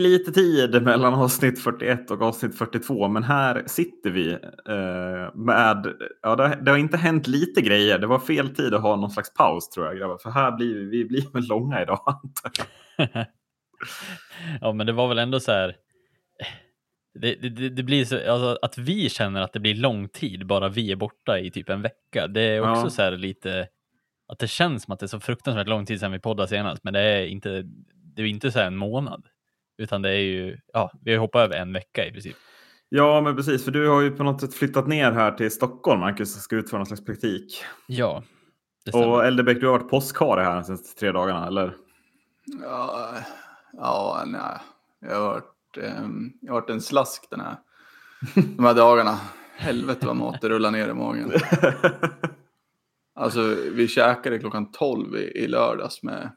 Tog lite tid mellan avsnitt 41 och avsnitt 42, men här sitter vi eh, med... Ja, det, det, har inte hänt lite grejer. Det var fel tid att ha någon slags paus tror jag, grabbar. För här blir vi, vi blir väl långa idag, Ja, men det var väl ändå så här. Det, det, det, blir så alltså, att vi känner att det blir lång tid bara vi är borta i typ en vecka. Det är också ja. så här lite att det känns som att det är så fruktansvärt lång tid sedan vi poddade senast, men det är inte. Det är inte så här en månad, utan det är ju. Ja, vi har hoppat över en vecka i princip. Ja, men precis, för du har ju på något sätt flyttat ner här till Stockholm, Marcus, och ska utföra någon slags praktik. Ja. Och Eldebäck, du har varit påskhare här de senaste tre dagarna, eller? Ja, ja nej. Jag har varit, um, jag har varit en slask den här, de här dagarna. Helvete vad mat det rullar ner i magen. Alltså vi käkade klockan 12 i, i lördags med,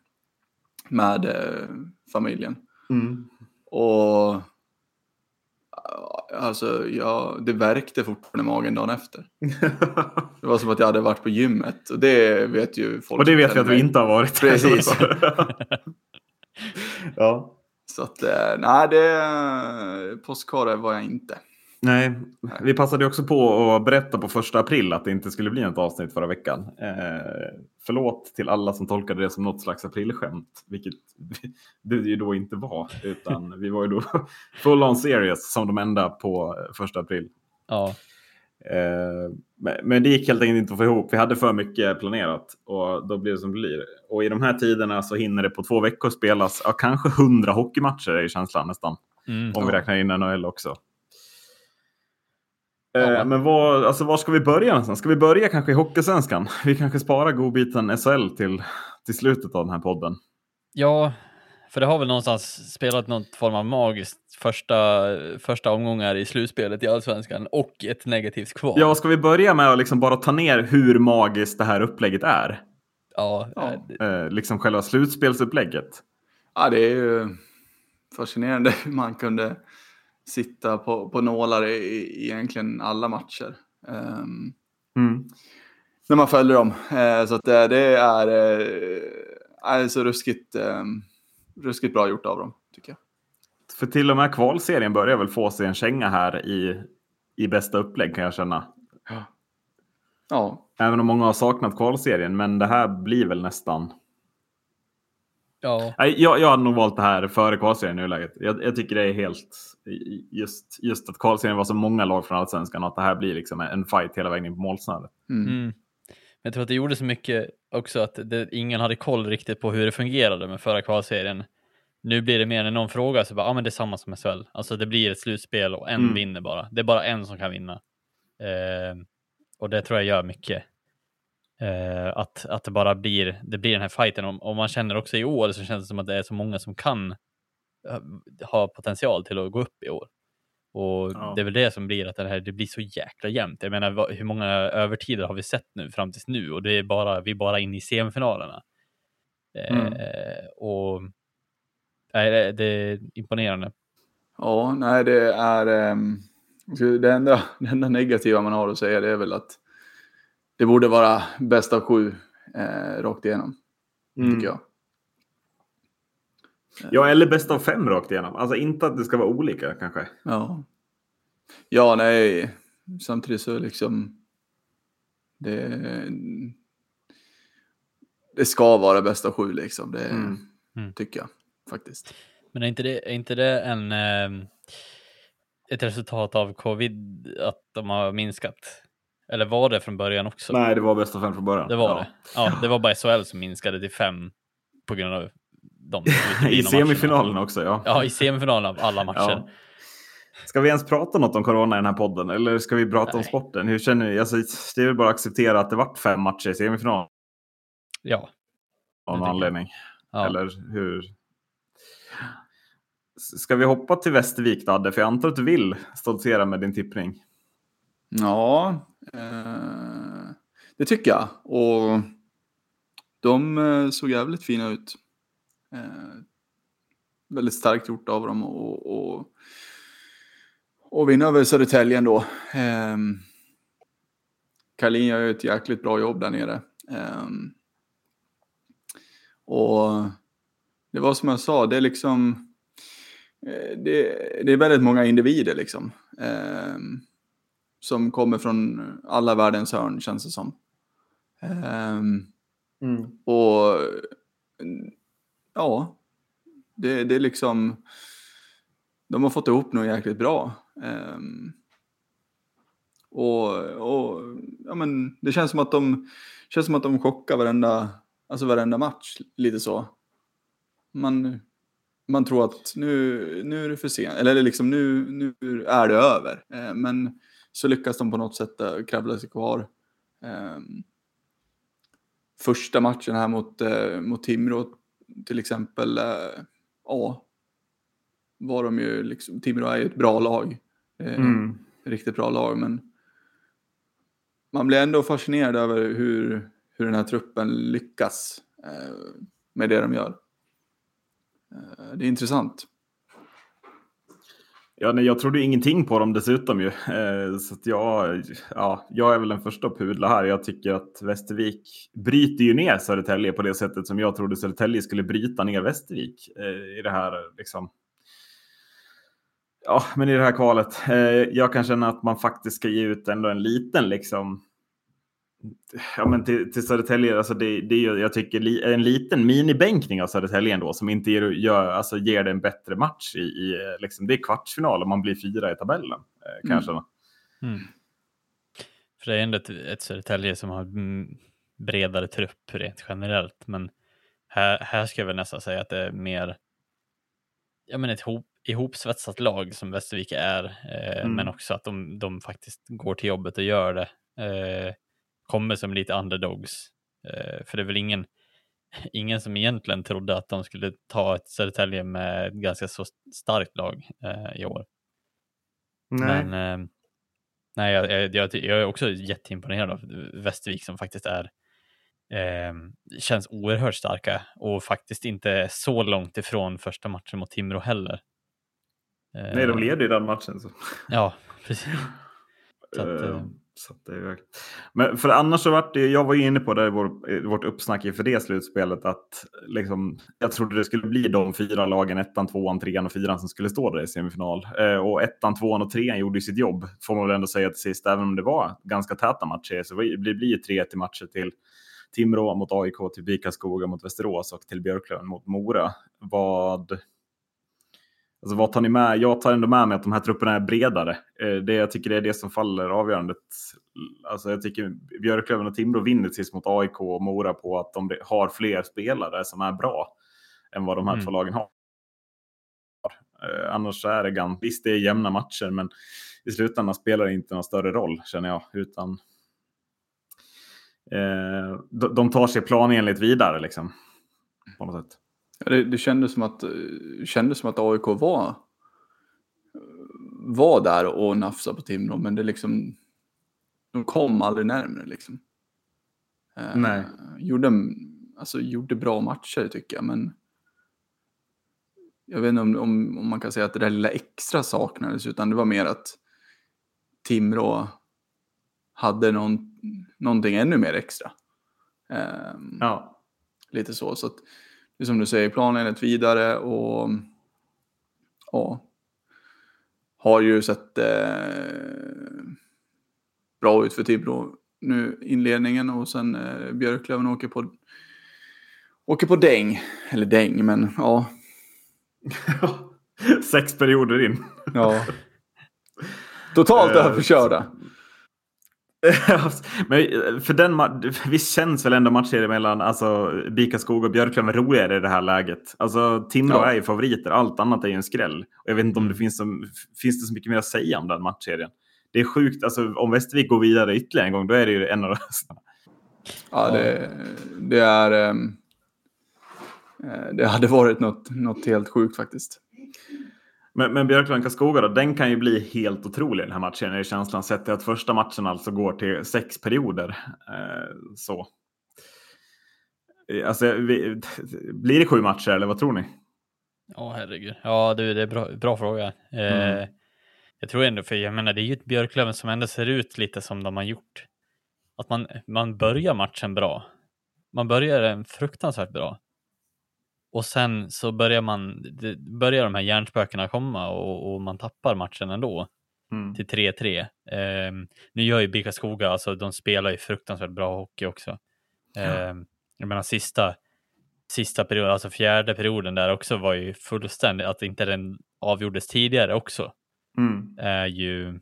med eh, familjen. Mm. Och alltså ja, det värkte fortfarande i magen dagen efter. det var som att jag hade varit på gymmet och det vet ju folk. Och det vet vi att vi inte har varit. Precis. ja. Så att, eh, nej, det, påskhare var jag inte. Nej, vi passade också på att berätta på första april att det inte skulle bli något avsnitt förra veckan. Eh, förlåt till alla som tolkade det som något slags aprilskämt, vilket det ju då inte var, utan vi var ju då full on serious som de enda på första april. Ja. Eh, men det gick helt enkelt inte att få ihop. Vi hade för mycket planerat och då blir det som det blir. Och i de här tiderna så hinner det på två veckor spelas ja, kanske hundra hockeymatcher i känslan nästan. Mm, om vi räknar in NHL också. Eh, men var, alltså, var ska vi börja någonstans? Ska vi börja kanske i Hockeysvenskan? Vi kanske sparar godbiten SHL till, till slutet av den här podden. Ja, för det har väl någonstans spelat någon form av magiskt första, första omgångar i slutspelet i Allsvenskan och ett negativt kval. Ja, ska vi börja med att liksom bara ta ner hur magiskt det här upplägget är? Ja. ja. Eh, liksom själva slutspelsupplägget. Ja, det är ju fascinerande hur man kunde sitta på, på nålar i, i egentligen alla matcher. Um, mm. När man följer dem. Uh, så att det, det är, uh, är så ruskigt, um, ruskigt bra gjort av dem, tycker jag. För till och med kvalserien börjar väl få sig en känga här i, i bästa upplägg kan jag känna. Ja. ja. Även om många har saknat kvalserien, men det här blir väl nästan Ja. Jag, jag hade nog valt det här före kvalserien i nuläget. Jag, jag, tycker det är helt just, just att kvalserien var så många lag från allsvenskan och att det här blir liksom en fight hela vägen in på målsnöret. Mm. Mm. Jag tror att det gjorde så mycket också att det, ingen hade koll riktigt på hur det fungerade med förra kvalserien. Nu blir det mer än någon fråga så bara, ah, men det är samma som SHL. Alltså det blir ett slutspel och en mm. vinner bara. Det är bara en som kan vinna. Eh, och det tror jag gör mycket. Uh, att, att det bara blir, det blir den här fighten. Och, och man känner också i år så känns det som att det är så många som kan uh, ha potential till att gå upp i år. Och ja. det är väl det som blir att det här det blir så jäkla jämnt. Jag menar, hur många övertider har vi sett nu fram tills nu? Och det är bara, vi är bara inne i semifinalerna. Mm. Uh, och nej, det är imponerande. Ja, nej, det är um, det enda, det enda negativa man har att säga det är väl att det borde vara bäst av sju eh, rakt igenom. Mm. Tycker jag. Ja, eller bäst av fem rakt igenom. Alltså inte att det ska vara olika kanske. Ja. Ja, nej. Samtidigt så liksom. Det, det ska vara bäst av sju liksom. Det mm. Mm. tycker jag faktiskt. Men är inte det, är inte det en, eh, ett resultat av covid att de har minskat? Eller var det från början också? Nej, det var bästa fem från början. Det var ja. det. Ja, det var bara SHL som minskade till fem på grund av de I semifinalen också, ja. Ja, i semifinalen av alla matcher. Ja. Ska vi ens prata något om corona i den här podden eller ska vi prata Nej. om sporten? Hur känner ni? Alltså, det är väl bara att acceptera att det vart fem matcher i semifinalen. Ja. Av någon anledning. Ja. Eller hur? Ska vi hoppa till Västervik, Dadde? För jag antar att du vill stoltsera med din tippning. Ja, eh, det tycker jag. Och de eh, såg jävligt fina ut. Eh, väldigt starkt gjort av dem och, och, och vinna över Södertälje ändå. Eh, Karlin gör ju ett jäkligt bra jobb där nere. Eh, och det var som jag sa, det är liksom eh, det, det är väldigt många individer liksom. Eh, som kommer från alla världens hörn känns det som. Eh, mm. Och ja, det, det är liksom, de har fått ihop något jäkligt bra. Um, och, och ja, men det känns som att de känns som att de chockar varenda, alltså varenda match lite så. Man, man tror att nu, nu är det för sent, eller liksom nu, nu är det över. Eh, men så lyckas de på något sätt eh, kravla sig kvar. Eh, första matchen här mot, eh, mot Timrå till exempel, eh, ja, var de ju liksom, Timrå är ju ett bra lag. Eh, mm. Riktigt bra lag, men man blir ändå fascinerad över hur, hur den här truppen lyckas med det de gör. Det är intressant. Ja, nej, jag trodde ingenting på dem dessutom ju. Eh, så jag, ja, jag är väl den första att pudla här. Jag tycker att Västervik bryter ju ner Södertälje på det sättet som jag trodde Södertälje skulle bryta ner Västervik eh, i det här liksom. Ja, men i det här kvalet. Eh, jag kan känna att man faktiskt ska ge ut ändå en liten liksom ja, men till, till Södertälje, alltså det, det är jag tycker li, en liten minibänkning av Södertälje ändå som inte ger, gör, alltså ger det en bättre match i, i liksom, det är kvartsfinal om man blir fyra i tabellen. Eh, kanske. Mm. Mm. För det är ändå ett, ett Södertälje som har bredare trupp rent generellt, men här, här ska jag väl nästan säga att det är mer ja, men ett hop, ihopsvetsat lag som Västervik är, eh, mm. men också att de, de faktiskt går till jobbet och gör det. Eh, kommer som lite underdogs. Eh, för det är väl ingen, ingen som egentligen trodde att de skulle ta ett Södertälje med ett ganska så starkt lag eh, i år. Nej. Men eh, nej, jag, jag, jag, jag, är också jätteimponerad av Västervik som faktiskt är eh, känns oerhört starka och faktiskt inte så långt ifrån första matchen mot Timrå heller. Nej, de leder ju den matchen. Så. Ja, precis. Så att, eh, så det, men för annars så vart det, jag var ju inne på det i, vår, vårt uppsnack inför det slutspelet att liksom, jag trodde det skulle bli de fyra lagen, ettan, tvåan, trean och fyran som skulle stå där i semifinal. Eh, och ettan, tvåan och trean gjorde sitt jobb, får man väl ändå säga till sist, även om det var ganska täta matcher. Så det blir ju tre till matcher till Timrå mot AIK, till Vikaskoga mot Västerås och till Björklöven mot Mora. Vad Alltså vad tar ni med? Jag tar ändå med mig att de här trupperna är bredare. Eh, det, jag tycker det är det som faller avgörandet. Alltså jag tycker Björklöven och Timrå vinner sist mot AIK och Mora på att de har fler spelare som är bra än vad de här mm. två lagen har. Eh, annars är det ganska, visst det är jämna matcher men i slutändan spelar det inte någon större roll känner jag. Utan eh, de, de tar sig planenligt vidare liksom. På något sätt. Det, det kändes, som att, kändes som att AIK var, var där och nafsade på Timrå, men det liksom, de kom aldrig närmare liksom. Eh, Nej. Eh, gjorde, alltså, gjorde bra matcher tycker jag, men jag vet inte om, om, om man kan säga att det där lilla extra saknades, utan det var mer att Timrå hade någon, någonting ännu mer extra. Eh, ja. Lite så. så att, det är som du säger, planenligt vidare och ja, har ju sett eh, bra ut för Tibro nu inledningen och sen eh, Björklöven åker på åker på däng. Eller däng, men ja. Sex perioder in. ja. Totalt eh, överkörda. Men eh, för den, visst känns väl ändå matchserien mellan alltså, Bikaskog och Björklöven roligare i det här läget? Alltså Timrå ja. är ju favoriter, allt annat är ju en skräll. Och jag vet inte om det finns, som, finns det så mycket mer att säga om den matchserien. Det är sjukt, alltså om Västervik går vidare ytterligare en gång, då är det ju en av de Ja, det, det är... Um, det hade varit något, något helt sjukt faktiskt. Men, men Björklund Karlskoga då, den kan ju bli helt otrolig den här matchen. Är känslan sett till att första matchen alltså går till sex perioder. Eh, så. Alltså, vi, blir det sju matcher eller vad tror ni? Ja, oh, herregud. Ja, du, det är bra, bra fråga. Eh, mm. Jag tror ändå, för jag menar, det är ju ett Björklöven som ändå ser ut lite som de har gjort. Att man, man börjar matchen bra. Man börjar den fruktansvärt bra. Och sen så börjar man, börjar de här hjärnspökena komma och, och man tappar matchen ändå mm. till 3-3. Eh, nu gör ju BIK Skoga, alltså de spelar ju fruktansvärt bra hockey också. Eh, jag menar sista, sista perioden, alltså fjärde perioden där också var ju fullständigt, att inte den avgjordes tidigare också. Mm. Är ju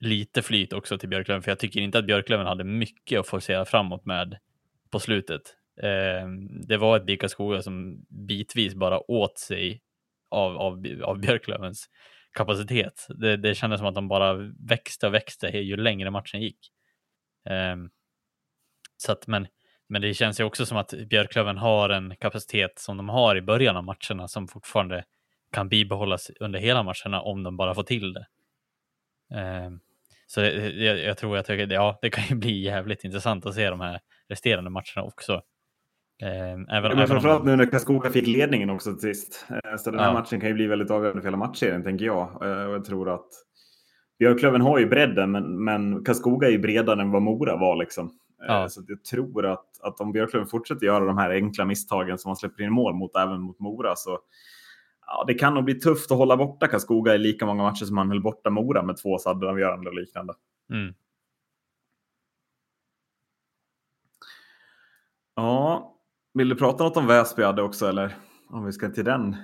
lite flyt också till Björklöven, för jag tycker inte att Björklöven hade mycket att forcera framåt med på slutet. Eh, det var ett BIK Skoga som bitvis bara åt sig av, av, av Björklövens kapacitet. Det, det kändes som att de bara växte och växte ju längre matchen gick. Eh, så att, men, men det känns ju också som att Björklöven har en kapacitet som de har i början av matcherna som fortfarande kan bibehållas under hela matcherna om de bara får till det. Eh, så jag, jag, tror att ja, det kan ju bli jävligt intressant att se de här resterande matcherna också. Eh, även, men framförallt om... nu när Karlskoga fick ledningen också till sist. Eh, så den här ja. matchen kan ju bli väldigt avgörande för hela matchserien, tänker jag. Eh, och jag tror att Björklöven har ju bredden, men, men Karlskoga är ju bredare än vad Mora var. Liksom. Ja. Så jag tror att, att om Björklöven fortsätter göra de här enkla misstagen som man släpper in mål mot, även mot Mora, så ja, det kan nog bli tufft att hålla borta Karlskoga i lika många matcher som man höll borta Mora med två saddavgörande och liknande. Mm. Ja, vill du prata något om Väsby hade också eller? Om vi ska till den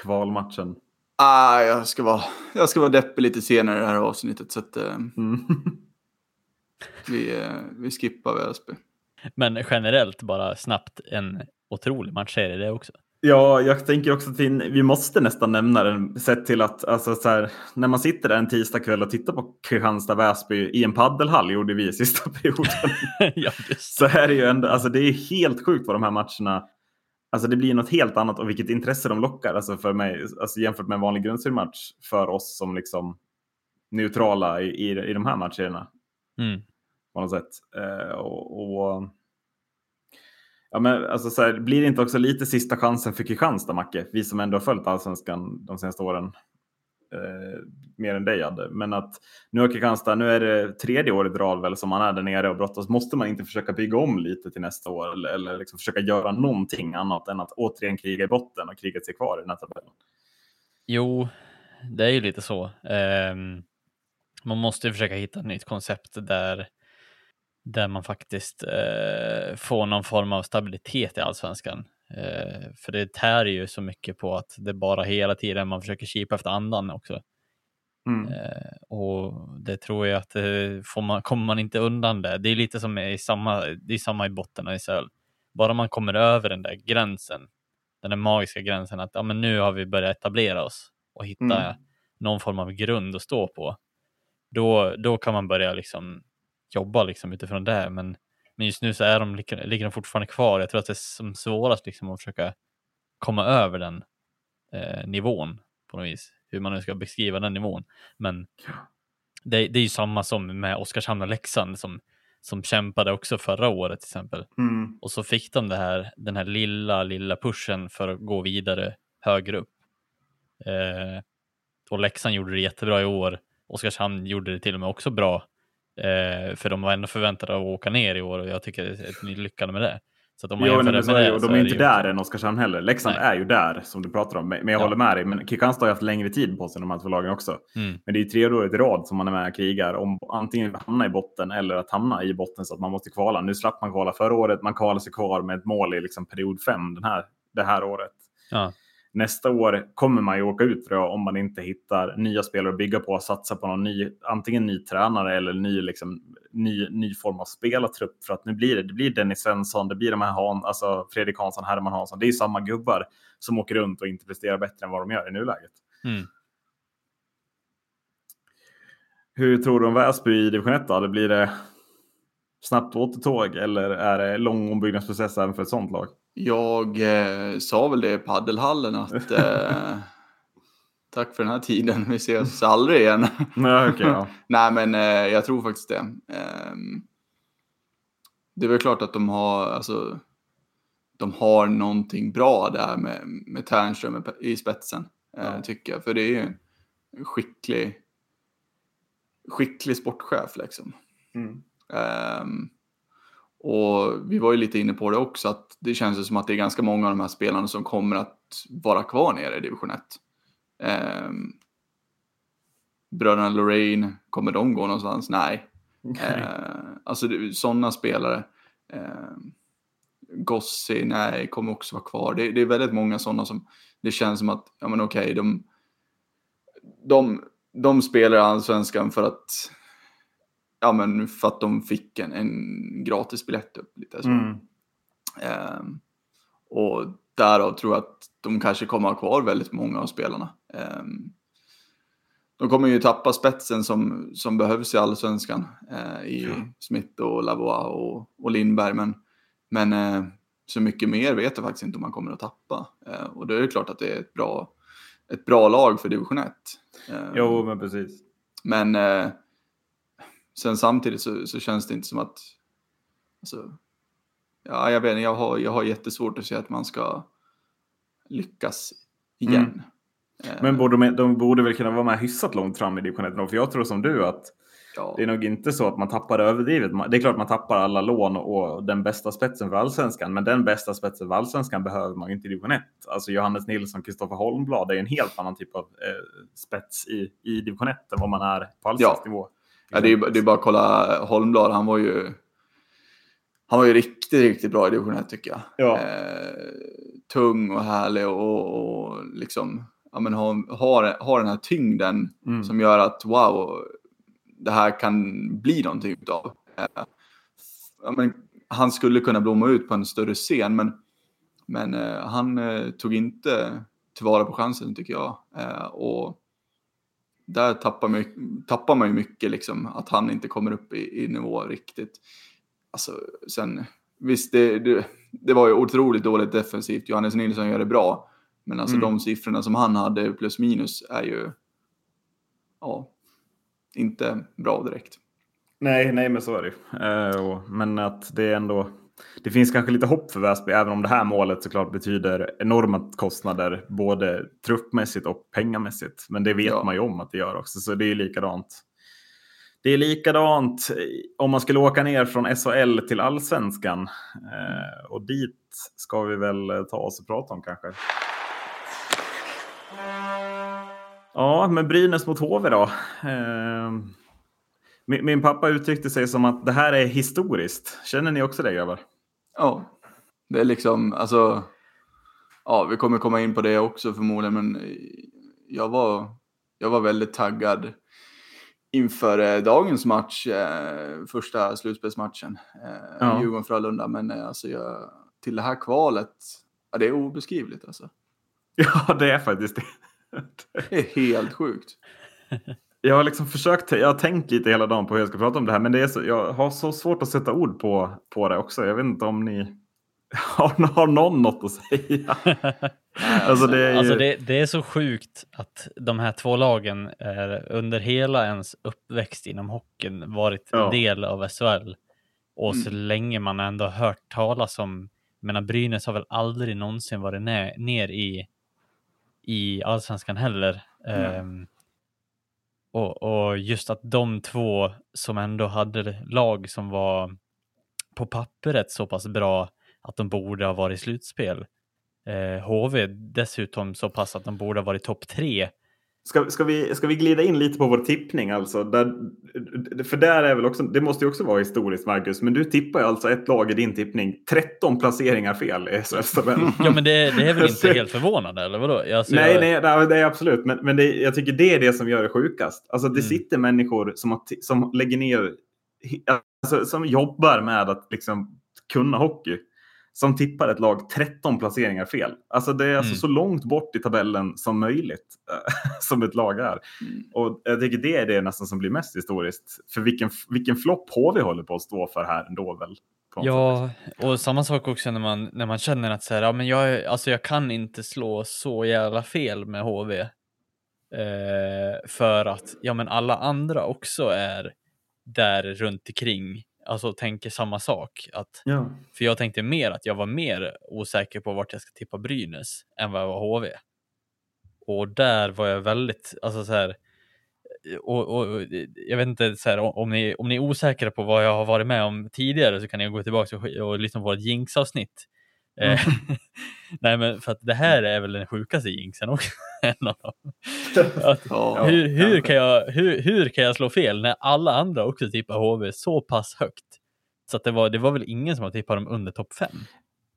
kvalmatchen. Ah, jag, ska vara, jag ska vara deppig lite senare i det här avsnittet så att, eh, mm. vi, eh, vi skippar Väsby. Men generellt bara snabbt en otrolig matchserie det också. Ja, jag tänker också att vi måste nästan nämna den sett till att alltså, så här, när man sitter där en tisdagkväll och tittar på Kristianstad-Väsby i en paddelhall gjorde vi i sista perioden. ja, så är det ju ändå, alltså det är helt sjukt vad de här matcherna, alltså det blir något helt annat och vilket intresse de lockar alltså för mig, alltså jämfört med en vanlig grundseriematch för oss som liksom neutrala i, i, i de här matcherna. Mm. På något sätt. Eh, och, och Ja, men alltså så här, blir det inte också lite sista chansen för Kristianstad, Macke? Vi som ändå har följt allsvenskan de senaste åren. Eh, mer än dig hade. Men att nu har Kristianstad, nu är det tredje året i rad väl som man är där nere och brottas. Måste man inte försöka bygga om lite till nästa år eller, eller liksom försöka göra någonting annat än att återigen kriga i botten och kriget sig kvar i den här tabellen? Jo, det är ju lite så. Um, man måste försöka hitta ett nytt koncept där där man faktiskt eh, får någon form av stabilitet i allsvenskan. Eh, för det tär ju så mycket på att det bara hela tiden man försöker kipa efter andan också. Mm. Eh, och det tror jag att eh, får man, kommer man inte undan det. Det är lite som i samma, det är samma i botten i SHL. Bara man kommer över den där gränsen, den där magiska gränsen att ja, men nu har vi börjat etablera oss och hitta mm. någon form av grund att stå på. Då, då kan man börja liksom jobba liksom utifrån det. Men, men just nu så är de, ligger de fortfarande kvar. Jag tror att det är som svårast liksom att försöka komma över den eh, nivån på något vis. Hur man nu ska beskriva den nivån. Men det, det är ju samma som med Oskarshamn och Leksand som, som kämpade också förra året till exempel. Mm. Och så fick de det här, den här lilla, lilla pushen för att gå vidare högre upp. Eh, och Leksand gjorde det jättebra i år. Oskarshamn gjorde det till och med också bra Eh, för de var ändå förväntade att åka ner i år och jag tycker är ett lyckande med det. Så att om man jo, nej, med det, och de är ju inte där än Oskarshamn heller. Leksand nej. är ju där som du pratar om. Men jag ja. håller med dig. Men Kristianstad har haft längre tid på sig de här två lagen också. Mm. Men det är ju tredje året i rad som man är med och krigar om antingen att hamna i botten eller att hamna i botten så att man måste kvala. Nu slapp man kvala förra året. Man kvalade sig kvar med ett mål i liksom period fem den här, det här året. Ja nästa år kommer man ju åka ut tror jag, om man inte hittar nya spelare att bygga på och satsa på någon ny, antingen ny tränare eller ny, liksom, ny, ny form av spelartrupp. För att nu blir det, det blir Dennis Svensson, det blir de här Han, alltså Fredrik Hansson, Herman Hansson. Det är samma gubbar som åker runt och inte presterar bättre än vad de gör i nuläget. Mm. Hur tror du om Väsby i division 1 då? Det blir det snabbt återtåg eller är det lång ombyggnadsprocess även för ett sånt lag? Jag eh, sa väl det i paddelhallen att eh, tack för den här tiden, vi ses aldrig igen. Nej, okay, ja. Nej men eh, jag tror faktiskt det. Ehm, det är väl klart att de har, alltså, de har någonting bra där med, med Ternström i spetsen, eh, ja. tycker jag. För det är ju en skicklig, skicklig sportchef liksom. Mm. Um, Och vi var ju lite inne på det också, att det känns som att det är ganska många av de här spelarna som kommer att vara kvar nere i division 1. Eh, bröderna Lorraine, kommer de gå någonstans? Nej. Okay. Eh, alltså sådana spelare. Eh, Gossi, nej, kommer också vara kvar. Det, det är väldigt många sådana som det känns som att, ja men okej, okay, de, de, de spelar allsvenskan för att ja, men för att de fick en, en gratis biljett upp. Lite så. Mm. Um, och därav tror jag att de kanske kommer ha kvar väldigt många av spelarna. Um, de kommer ju tappa spetsen som, som behövs i allsvenskan uh, i mm. Smith och Lavois och, och Lindberg. Men, men uh, så mycket mer vet jag faktiskt inte om man kommer att tappa. Uh, och då är det klart att det är ett bra, ett bra lag för division 1. jo, men precis. Men sen samtidigt så, så, känns det inte som att, alltså, ja, jag vet inte, jag har, jag har jättesvårt att se att man ska lyckas igen. Mm. Eh. Men borde de, de, borde väl kunna vara med hyfsat långt fram i division 1 För jag tror som du att ja. det är nog inte så att man tappar överdrivet. Det är klart man tappar alla lån och den bästa spetsen för allsvenskan. Men den bästa spetsen för allsvenskan behöver man ju inte i division 1. Alltså Johannes Nilsson, Kristoffer Holmblad är en helt annan typ av eh, spets i, i division 1 än vad man är på allsvensk ja. nivå. Ja, det, är, det är bara att kolla Holmblad, han var ju han var ju riktigt, riktigt bra i division 1 tycker jag. Ja. Eh, tung och härlig och, och liksom, ja, men har, har, har den här tyngden mm. som gör att wow, det här kan bli någonting utav. Eh, ja, men, han skulle kunna blomma ut på en större scen, men, men eh, han eh, tog inte tillvara på chansen tycker jag. Eh, och där tappar man, tappar man ju mycket, liksom, att han inte kommer upp i, i nivå riktigt. Alltså, sen, visst, det, det, det, var ju otroligt dåligt defensivt. Johannes Nilsson gör det bra. Men alltså mm. de siffrorna som han hade plus minus är ju ja, inte bra direkt. Nej, nej, men så är det uh, Men att det är ändå det finns kanske lite hopp för Väsby, även om det här målet såklart betyder enorma kostnader, både truppmässigt och pengamässigt. Men det vet ja. man ju om att det gör också, så det är likadant. Det är likadant om man skulle åka ner från SHL till allsvenskan. Eh, och dit ska vi väl ta oss och prata om kanske. Ja, men Brynäs mot HV då. Eh, min, min, pappa uttryckte sig som att det här är historiskt. Känner ni också det grabbar? Ja, det är liksom, alltså, ja, vi kommer komma in på det också förmodligen, men jag var, jag var väldigt taggad inför eh, dagens match, eh, första slutspelsmatchen, eh, ja. Djurgården-Frölunda, men eh, alltså jag, till det här kvalet, ja, det är obeskrivligt alltså. Ja, det är faktiskt det. det är helt sjukt. Jag har liksom försökt, jag har tänkt lite hela dagen på hur jag ska prata om det här, men det är så, jag har så svårt att sätta ord på, på det också. Jag vet inte om ni har, har någon något att säga. alltså, det är, ju... alltså det, det, är så sjukt att de här två lagen är under hela ens uppväxt inom hockeyn varit ja. del av SHL. Och mm. så länge man ändå hört talas om, menar Brynäs har väl aldrig någonsin varit ner, ner i, i allsvenskan heller. Mm. Um, och, och just att de två som ändå hade lag som var på pappret så pass bra att de borde ha varit i slutspel. Eh, HV dessutom så pass att de borde ha varit topp tre Ska, ska, vi, ska vi glida in lite på vår tippning alltså? Där, för där är väl också, det måste ju också vara historiskt Marcus, men du tippar ju alltså ett lag i din tippning, 13 placeringar fel i SHL-tabellen. Ja men det, det, är väl inte helt förvånande eller vadå? Alltså, nej, jag... nej, det är absolut, men, men det, jag tycker det är det som gör det sjukast. Alltså det mm. sitter människor som, som lägger ner, alltså, som jobbar med att liksom kunna hockey som tippar ett lag 13 placeringar fel. Alltså det är alltså mm. så långt bort i tabellen som möjligt som ett lag är. Mm. Och jag tycker det är det nästan som blir mest historiskt. För vilken, vilken flopp HV håller på att stå för här ändå väl. Ja, och samma sak också när man, när man känner att så här, ja, men jag, alltså jag kan inte slå så jävla fel med HV. Eh, för att ja, men alla andra också är där runt omkring alltså tänker samma sak. Att, ja. För jag tänkte mer att jag var mer osäker på vart jag ska tippa Brynäs än vad jag var HV. Och där var jag väldigt, alltså så här, och, och, jag vet inte, så här, om, ni, om ni är osäkra på vad jag har varit med om tidigare så kan ni gå tillbaka och, och lyssna på vårt jinx-avsnitt. Mm. Nej, men för att det här är väl den sjukaste jinxen också. att, ja, hur, hur, kan jag, hur, hur kan jag slå fel när alla andra också tippar HV så pass högt? Så att det, var, det var väl ingen som har tippat dem under topp 5?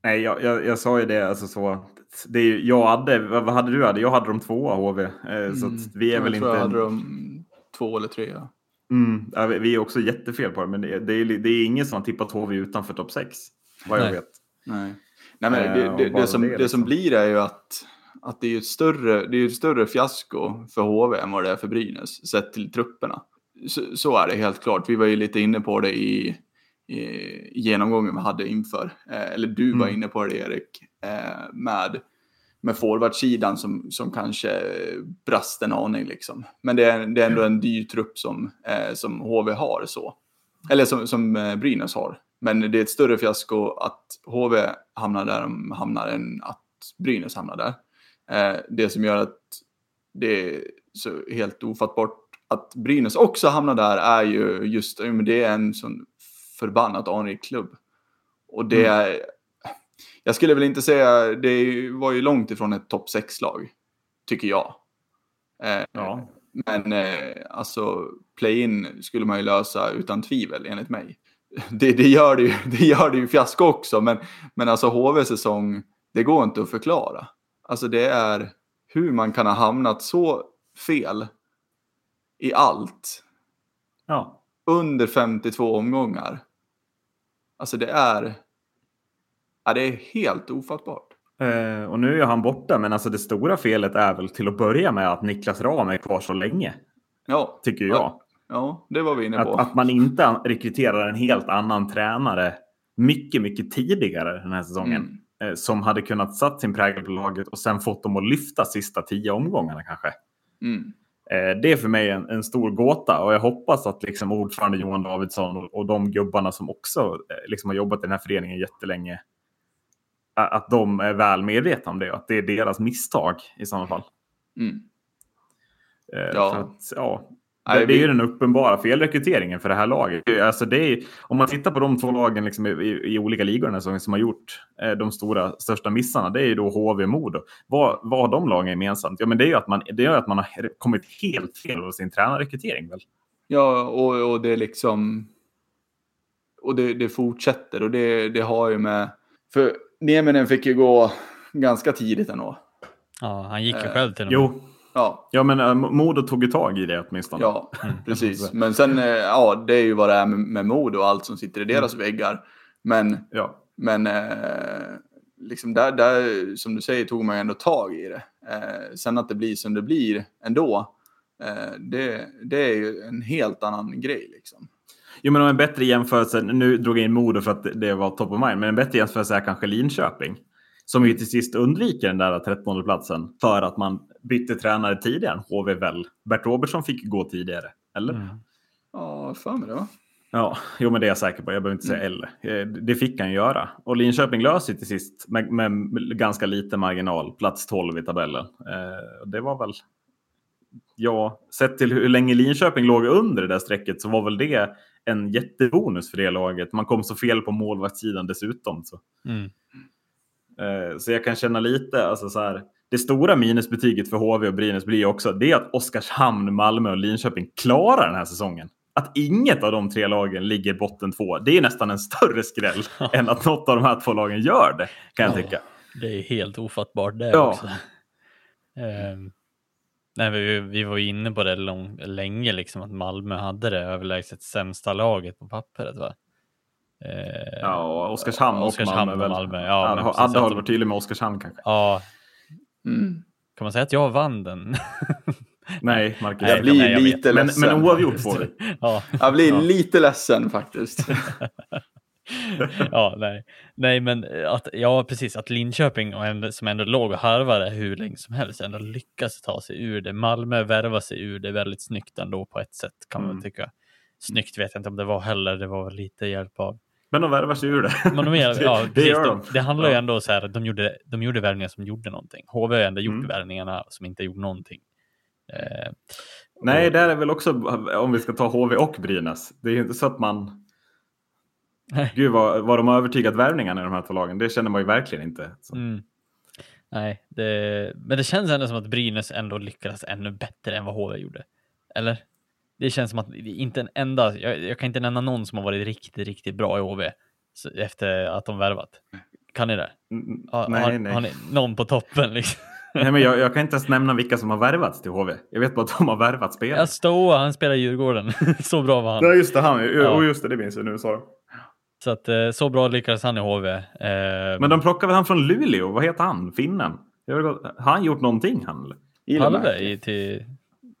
Nej, jag, jag, jag, sa ju det. Alltså så, det är, jag hade, vad hade du? Hade? Jag hade dem tvåa HV. Eh, mm, så vi är jag väl tror inte... Jag hade dem två eller tre. Ja. Mm, ja, vi är också jättefel på det, men det, det, är, det är ingen som har tippat HV utanför topp 6. Vad jag Nej. vet. Nej. Nej, men det, det, det, som, det, som blir är ju att, att det är ett större, det är ett större fiasko för HV än vad det är för Brynäs, sett till trupperna. Så, så är det helt klart. Vi var ju lite inne på det i, i genomgången vi hade inför. Eh, eller du var inne på det Erik. Eh, med med forwardsidan som, som kanske brast en aning. Liksom. Men det är, det är ändå en dyr trupp som, eh, som HV har så. Eller som, som eh, Brynäs har. Men det är ett större fiasko att HV hamnar där de hamnar än att Brynäs hamnar där. Eh, det som gör att det är så helt ofattbart att Brynäs också hamnar där är ju just, det är en sån förbannat anrik klubb. Och det mm. är, jag skulle väl inte säga, det var ju långt ifrån ett topp 6-lag, tycker jag. Eh, ja. Men eh, alltså, play-in skulle man ju lösa utan tvivel, enligt mig. Det, det, gör, det, ju, det gör det ju fiasko också, men, men alltså HV-säsong, det går inte att förklara. Alltså det är hur man kan ha hamnat så fel i allt. Ja. Under 52 omgångar. Alltså det är Ja, det är helt ofattbart. Uh, och nu är han borta, men alltså det stora felet är väl till att börja med att Niklas Ram är kvar så länge. Ja. Tycker jag. Ja, ja det var vi inne på. Att, att, man inte rekryterar en helt annan tränare mycket, mycket tidigare den här säsongen. Mm. Uh, som hade kunnat satt sin prägel på laget och sen fått dem att lyfta sista tio omgångarna kanske. Mm. Uh, det är för mig en, en, stor gåta och jag hoppas att liksom ordförande Johan Davidsson och, och de gubbarna som också liksom har jobbat i den här föreningen jättelänge att de är väl medvetna om det och att det är deras misstag i sådana fall. Mm. Eh, ja. Att, ja. Det, det, är ju den uppenbara felrekryteringen för det här laget. Alltså det är, om man tittar på de två lagen liksom i, i, olika ligor som, som har gjort eh, de stora, största missarna, det är ju då HV och Modo. Vad, vad har de lagen gemensamt? Ja, men det är ju att man, det är att man har kommit helt fel av sin tränarrekrytering. Väl? Ja, och, och det är liksom... Och det, det fortsätter och det, det har ju med... För Nieminen fick ju gå ganska tidigt ändå. Ja, han gick ju eh, själv till och med. Jo. Ja. ja, men uh, Modo tog ju tag i det åtminstone. Ja, mm. precis. Men sen, uh, ja, det är ju vad det är med, med Modo och allt som sitter i deras mm. väggar. Men, ja. men uh, liksom där, där, som du säger, tog man ju ändå tag i det. Sen att det blir som det blir ändå, det, det är ju en helt annan grej liksom. Jo, men en bättre jämförelse, nu drog jag in Modo för att det var top of mind, men en bättre jämförelse är kanske Linköping. Som ju till sist undviker den där 13 platsen för att man bytte tränare tidigare än HV väl. Bert Robertsson fick gå tidigare, eller? Mm. Ja, för mig det va? Ja, jo men det är jag säker på. Jag behöver inte säga mm. eller. Eh, det fick han göra. Och Linköping löser till sist med, med, ganska liten marginal, plats 12 i tabellen. Eh, det var väl, ja, sett till hur länge Linköping låg under det där strecket så var väl det en jättebonus för det laget. Man kom så fel på målvaktssidan dessutom. Så. Mm. Eh, så jag kan känna lite, alltså så här, det stora minusbetyget för HV och Brynäs blir också det är att Oskarshamn, Malmö och Linköping klarar den här säsongen. Att inget av de tre lagen ligger botten två, det är nästan en större skräll än att något av de här två lagen gör det, kan jag tycka. Det är helt ofattbart det ja. också. Um, Nej, vi, vi var inne på det lång, länge, liksom, att Malmö hade det överlägset sämsta laget på pappret. Va? Eh, ja, och Oskarshamn och Oskarshamn Malmö. Och Malmö. Ja, Adde, Adde har varit tydlig med Oskarshamn kanske. Ja. Mm. Kan man säga att jag vann den? nej, Marcus. Jag blir nej, jag lite ledsen. Men, men oavgjort får du. ja. Jag blir ja. lite ledsen faktiskt. ja, nej. nej, men att, ja, precis att Linköping och som ändå låg och harvade hur länge som helst ändå lyckas ta sig ur det. Malmö värvar sig ur det väldigt snyggt ändå på ett sätt kan man mm. tycka. Snyggt vet jag inte om det var heller, det var lite hjälp av. Men de värvar sig ur det. Men de är, ja, det, precis, de. det handlar ja. ju ändå så här, de gjorde, de gjorde värvningar som gjorde någonting. HV har ändå gjort mm. värvningarna som inte gjort någonting. Eh, Nej, och... där är väl också om vi ska ta HV och Brynäs. Det är ju inte så att man... Nej. Gud vad, vad de har övertygat värvningarna i de här två lagen. Det känner man ju verkligen inte. Mm. Nej, det... men det känns ändå som att Brynäs ändå lyckades ännu bättre än vad HV gjorde. Eller? Det känns som att inte en enda, jag, jag kan inte nämna någon som har varit riktigt, riktigt bra i HV efter att de värvat. Kan ni det? Ha, nej, har, nej. Har ni någon på toppen? Liksom? Nej, men jag, jag, kan inte ens nämna vilka som har värvats till HV. Jag vet bara att de har värvat spelare. Ja, Stoa, han spelar i Djurgården. så bra var han. Ja, just det. Han, ja. Och just det, det minns jag nu. Så. Så att eh, så bra lyckades han i HV. Eh, men de plockade väl han från Luleå? Vad heter han? Finnen? Har han gjort någonting han? Palve till...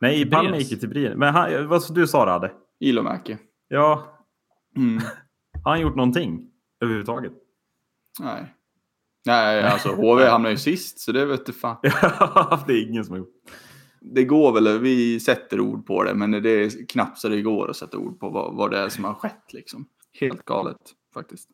Nej, Palme gick till Brynäs. Men han, vad du sa Radde? Ilomäki. Ja. Mm. Har han gjort någonting överhuvudtaget? Nej. Nej, alltså HV hamnar ju sist, så det vet du fan. det är ingen som har gjort. Det går väl, vi sätter ord på det, men det är knappt så det går att sätta ord på vad, vad det är som har skett liksom. Helt galet faktiskt.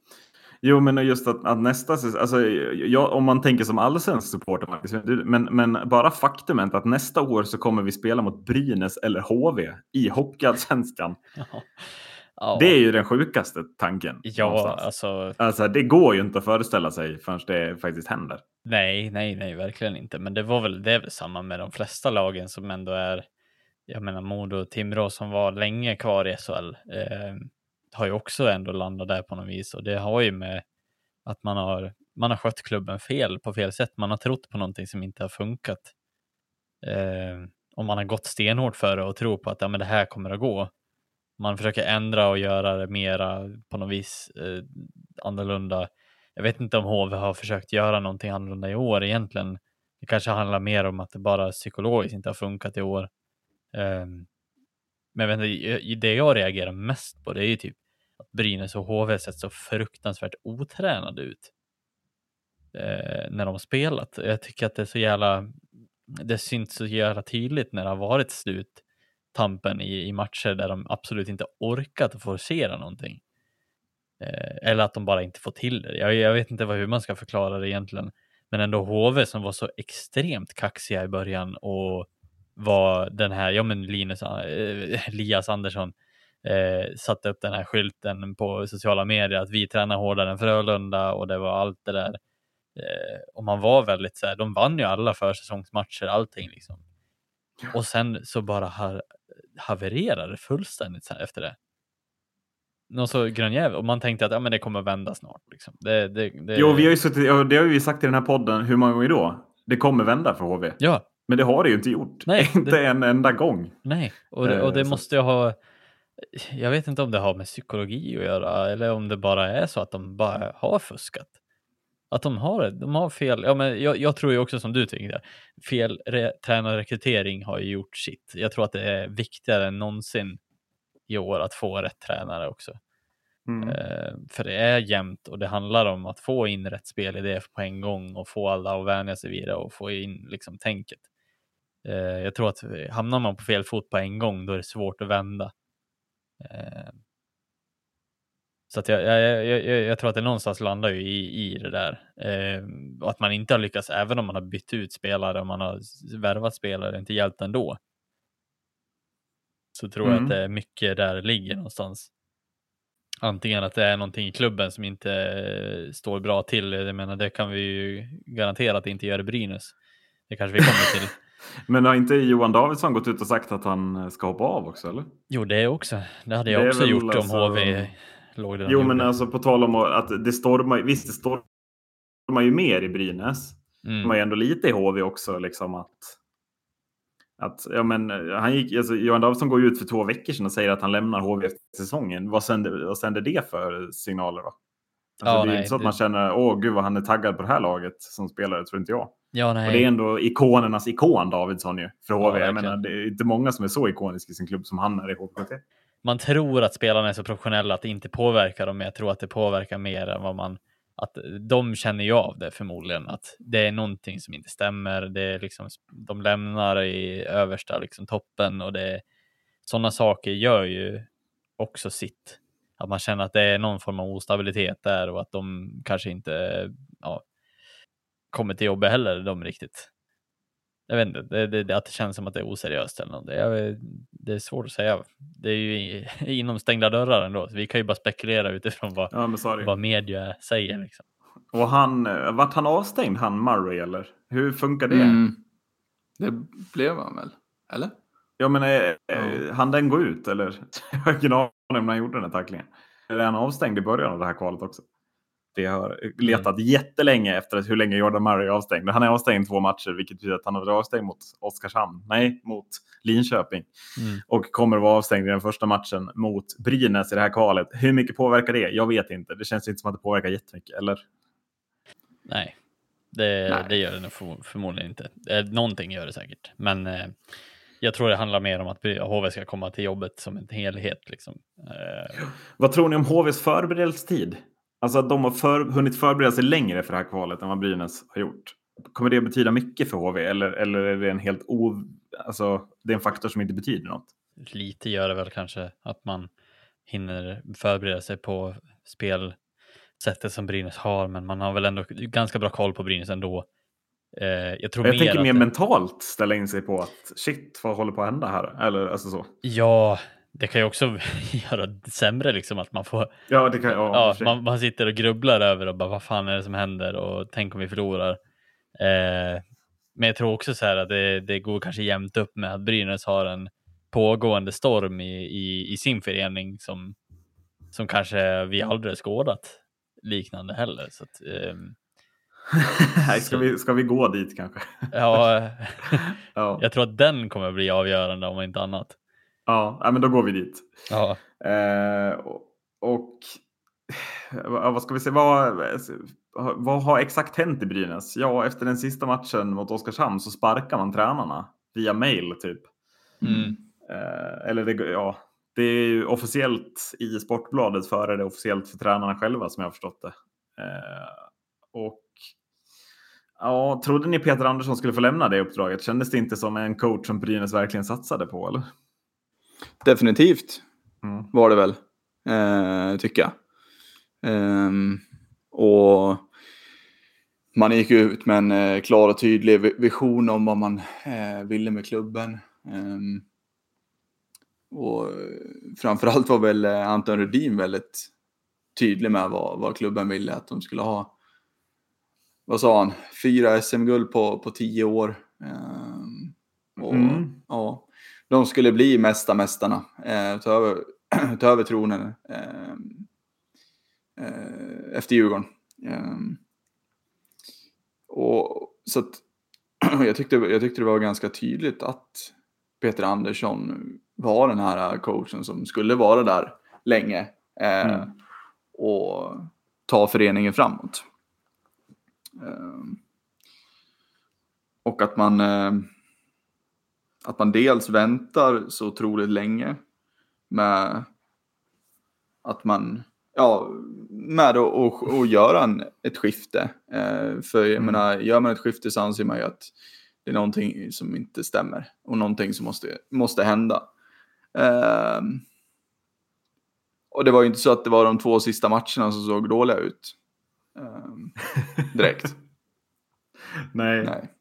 Jo, men just att, att nästa alltså, jag, om man tänker som allsvensk supporter, men, men bara faktumet att nästa år så kommer vi spela mot Brynäs eller HV i Hockeyallsvenskan. Ja. Det är ju den sjukaste tanken. Ja, alltså... alltså. Det går ju inte att föreställa sig förrän det faktiskt händer. Nej, nej, nej, verkligen inte. Men det var väl, det väl samma med de flesta lagen som ändå är, jag menar Modo och Timrå som var länge kvar i SHL, eh, har ju också ändå landat där på något vis och det har ju med att man har, man har skött klubben fel på fel sätt. Man har trott på någonting som inte har funkat. Eh, och man har gått stenhårt för det och tror på att ja, men det här kommer att gå man försöker ändra och göra det mera på något vis eh, annorlunda. Jag vet inte om HV har försökt göra någonting annorlunda i år egentligen. Det kanske handlar mer om att det bara psykologiskt inte har funkat i år. Eh, men jag vet inte, det jag reagerar mest på det är ju typ att Brynäs och HV sett så fruktansvärt otränade ut eh, när de har spelat. Jag tycker att det är så jävla, det syns så jävla tydligt när det har varit slut tampen i, i matcher där de absolut inte orkat forcera någonting. Eh, eller att de bara inte får till det. Jag, jag vet inte vad, hur man ska förklara det egentligen. Men ändå HV som var så extremt kaxiga i början och var den här, ja men Linus, eh, Elias Andersson eh, satte upp den här skylten på sociala medier att vi tränar hårdare än Frölunda och det var allt det där. Eh, och man var väldigt så här, de vann ju alla försäsongsmatcher, allting liksom. Och sen så bara har havererade fullständigt efter det. Något så grönjävel. Och man tänkte att ja, men det kommer vända snart. Liksom. Det, det, det... Jo, vi har ju suttit, det har vi sagt i den här podden hur många gånger då? Det kommer vända för HV. Ja. Men det har det ju inte gjort. Nej, inte en enda gång. Nej, och det, och det eh, måste ju ha... Jag vet inte om det har med psykologi att göra eller om det bara är så att de bara har fuskat. Att de har, de har fel. Ja, men jag, jag tror ju också som du tycker, fel re, tränarrekrytering har ju gjort sitt. Jag tror att det är viktigare än någonsin i år att få rätt tränare också. Mm. Eh, för det är jämnt och det handlar om att få in rätt spelidé på en gång och få alla att vänja sig vid det och få in liksom tänket. Eh, jag tror att hamnar man på fel fot på en gång, då är det svårt att vända. Eh, så att jag, jag, jag, jag, tror att det någonstans landar ju i, i det där. Eh, att man inte har lyckats, även om man har bytt ut spelare och man har värvat spelare, inte hjälpt ändå. Så tror mm. jag att mm. det är mycket där det ligger någonstans. Antingen att det är någonting i klubben som inte eh, står bra till. Jag menar, det kan vi ju garantera att det inte gör i Brynäs. Det kanske vi kommer till. Men har inte Johan Davidsson gått ut och sagt att han ska hoppa av också? Eller? Jo, det också. Det hade jag det också gjort alltså... om HV låg det Jo, men alltså på tal om att det stormar, visst det stormar ju mer i Brynäs. Mm. Man är ändå lite i HV också liksom att att, ja, men, han gick, alltså, Johan Davidsson går ju ut för två veckor sedan och säger att han lämnar HV efter säsongen. Vad sänder, vad sänder det för signaler då? Alltså, ja, det är nej, inte så att man känner, åh gud vad han är taggad på det här laget som spelare, tror inte jag. Ja, nej. Och det är ändå ikonernas ikon Davidsson ju, för HV. Ja, jag menar, det är inte många som är så ikoniska i sin klubb som han är i HV man tror att spelarna är så professionella att det inte påverkar dem, men jag tror att det påverkar mer än vad man att de känner ju av det förmodligen, att det är någonting som inte stämmer. Det är liksom, de lämnar i översta liksom, toppen och det sådana saker gör ju också sitt. Att man känner att det är någon form av ostabilitet där och att de kanske inte ja, kommer till jobbet heller, de riktigt. jag vet inte, det, det, att det känns som att det är oseriöst eller något. Det, det är svårt att säga. Det är ju inom stängda dörrar ändå. Så vi kan ju bara spekulera utifrån vad, ja, vad media säger. Liksom. Och han, vart han avstängd, han Murray, eller? Hur funkar det? Mm. Det blev han väl? Eller? Ja, men eh, mm. han den gå ut, eller? Jag har ingen aning om han gjorde den här tacklingen. Eller är han avstängd i början av det här kvalet också? Det har letat mm. jättelänge efter hur länge Jordan Murray är avstängd. Han är avstängd två matcher, vilket betyder att han har varit avstängd mot Oskarshamn. Nej, mot Linköping. Mm. Och kommer att vara avstängd i den första matchen mot Brynäs i det här kvalet. Hur mycket påverkar det? Jag vet inte. Det känns inte som att det påverkar jättemycket, eller? Nej, det, Nej. det gör det nog för, förmodligen inte. Eh, någonting gör det säkert, men eh, jag tror det handlar mer om att HV ska komma till jobbet som en helhet. Liksom. Eh. Vad tror ni om HVs förberedelsetid? Alltså att de har för, hunnit förbereda sig längre för det här kvalet än vad Brynäs har gjort. Kommer det betyda mycket för HV eller, eller är det en helt o... Alltså, det är en faktor som inte betyder något? Lite gör det väl kanske att man hinner förbereda sig på spelsättet som Brynäs har, men man har väl ändå ganska bra koll på Brynäs ändå. Eh, jag, tror jag mer tänker mer det... mentalt ställa in sig på att shit, vad håller på att hända här? Eller alltså så. Ja, det kan ju också göra det sämre liksom att man får. Ja, det kan ja, ja man, man, sitter och grubblar över och bara vad fan är det som händer och tänk om vi förlorar. Eh, men jag tror också så här att det, det går kanske jämnt upp med att Brynäs har en pågående storm i, i, i sin förening som, som kanske vi aldrig skådat liknande heller. Så att, eh, Nej, ska, vi, ska vi gå dit kanske? ja, ja, jag tror att den kommer bli avgörande om inte annat. Ja, men då går vi dit. Ja. Eh, och, och vad ska vi säga, vad, vad har exakt hänt i Brynäs? Ja, efter den sista matchen mot Oskarshamn så sparkar man tränarna via mail typ. Mm. Eh, eller det, ja, det är ju officiellt i Sportbladet före det officiellt för tränarna själva som jag har förstått det. Eh, och ja, trodde ni Peter Andersson skulle få lämna det uppdraget? Kändes det inte som en coach som Brynäs verkligen satsade på? Eller? Definitivt mm. var det väl, eh, tycker jag. Um, och man gick ut med en eh, klar och tydlig vision om vad man eh, ville med klubben. Um, och framförallt var väl eh, Anton Rudin väldigt tydlig med vad, vad klubben ville att de skulle ha. Vad sa han? Fyra SM-guld på, på tio år. Um, och, mm. ja, de skulle bli mesta mästarna, eh, ta, över, ta över tronen eh, eh, efter Djurgården. Eh, och, så att, jag, tyckte, jag tyckte det var ganska tydligt att Peter Andersson var den här coachen som skulle vara där länge eh, mm. och ta föreningen framåt. Eh, och att man att man dels väntar så otroligt länge med att man, ja, med att göra en, ett skifte. Eh, för jag mm. menar, gör man ett skifte så anser man ju att det är någonting som inte stämmer och någonting som måste, måste hända. Eh, och det var ju inte så att det var de två sista matcherna som såg dåliga ut. Eh, direkt. Nej. Nej.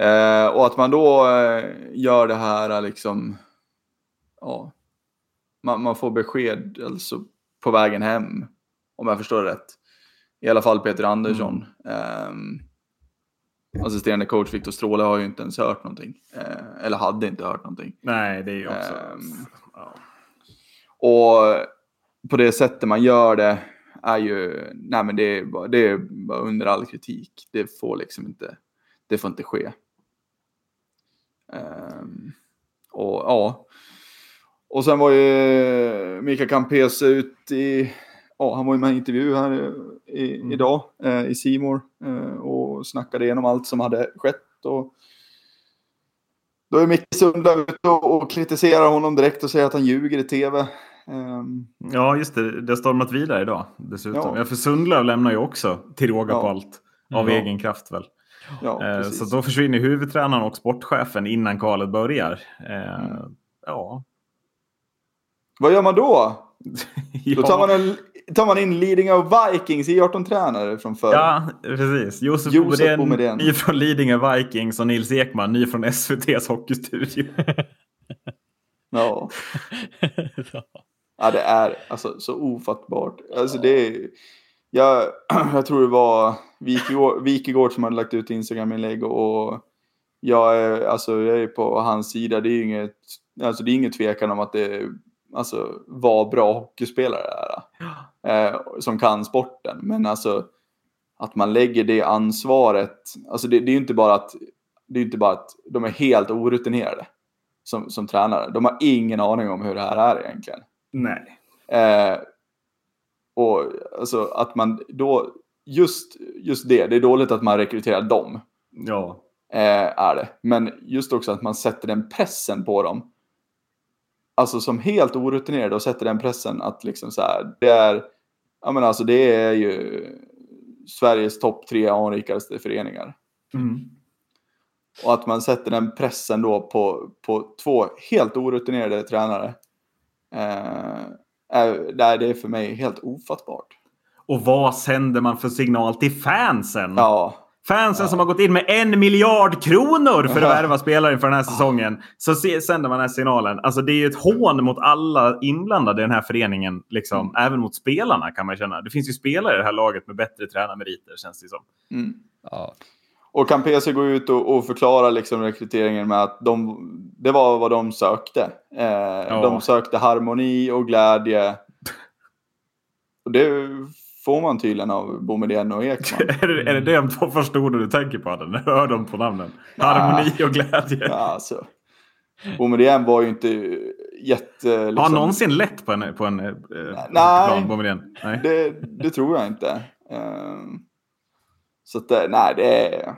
Eh, och att man då eh, gör det här liksom, ja, man, man, får besked alltså på vägen hem, om jag förstår det rätt. I alla fall Peter Andersson. Mm. Eh, assisterande coach Viktor Stråle har ju inte ens hört någonting. Eh, eller hade inte hört någonting. Nej, det är ju också... Ehm, ja. Och på det sättet man gör det är ju, nej men det är, bara, det är bara under all kritik. Det får liksom inte, det får inte ske. Um, och ja. Och sen var ju Mikael Campese ut i, ja han var ju med i en intervju här i, mm. idag eh, i Simor eh, och snackade igenom allt som hade skett. Och då är Micke Sundla ute och, och kritiserar honom direkt och säger att han ljuger i tv. Um, ehm. ja, just det. Det har stormat vidare idag dessutom. Ja, ja för Sundlöv lämnar ju också till råga ja. på allt. Av ja. egen kraft väl. Ja, eh, så då försvinner huvudtränaren och sportchefen innan kvalet börjar. Eh, mm. Ja. Vad gör man då? ja. då, tar man en, tar man in Lidingö Vikings i 18-tränare från förr. Ja, precis. Josef, Josef Boumedienne, ny från Lidingö Vikings och Nils Ekman, ny från SVTs Hockeystudio. ja. ja, det är alltså så ofattbart. Alltså det är... Jag, jag tror det var Wikegård som hade lagt ut Instagram-inlägg och jag är, alltså, jag är på hans sida. Det är inget, alltså, det är inget tvekan om att det alltså, var bra hockeyspelare där, eh, som kan sporten. Men alltså att man lägger det ansvaret. Alltså det, det är ju inte bara att det är inte bara att de är helt orutinerade som, som tränare. De har ingen aning om hur det här är egentligen. Nej. Eh, och alltså att man då, just, just det, det är dåligt att man rekryterar dem. Ja. Eh, är det. Men just också att man sätter den pressen på dem. Alltså som helt orutinerade och sätter den pressen att liksom så här, det är, ja men alltså det är ju Sveriges topp tre anrikaste föreningar. Mm. Och att man sätter den pressen då på, på två helt orutinerade tränare. Eh, är, det är för mig helt ofattbart. Och vad sänder man för signal till fansen? Ja. Fansen ja. som har gått in med en miljard kronor för att värva spelare inför den här säsongen. Så sänder man den här signalen. Alltså det är ju ett hån mot alla inblandade i den här föreningen. Liksom. Mm. Även mot spelarna kan man känna. Det finns ju spelare i det här laget med bättre tränarmeriter känns det som. Mm. Ja. Och kan PC gå ut och, och, förklara liksom rekryteringen med att de, det var vad de sökte. Eh, ja. De sökte harmoni och glädje. Och det får man tydligen av Boumedienne och Ekman. är, det, är det de två första orden du tänker på du hör dem på namnen? Harmoni och glädje. Ja, alltså. Boumedienne var ju inte jätte... Liksom... Har han någonsin lett på en, på en eh, nej, plan, Nej, det, det, tror jag inte. Um, så att, nej, det är...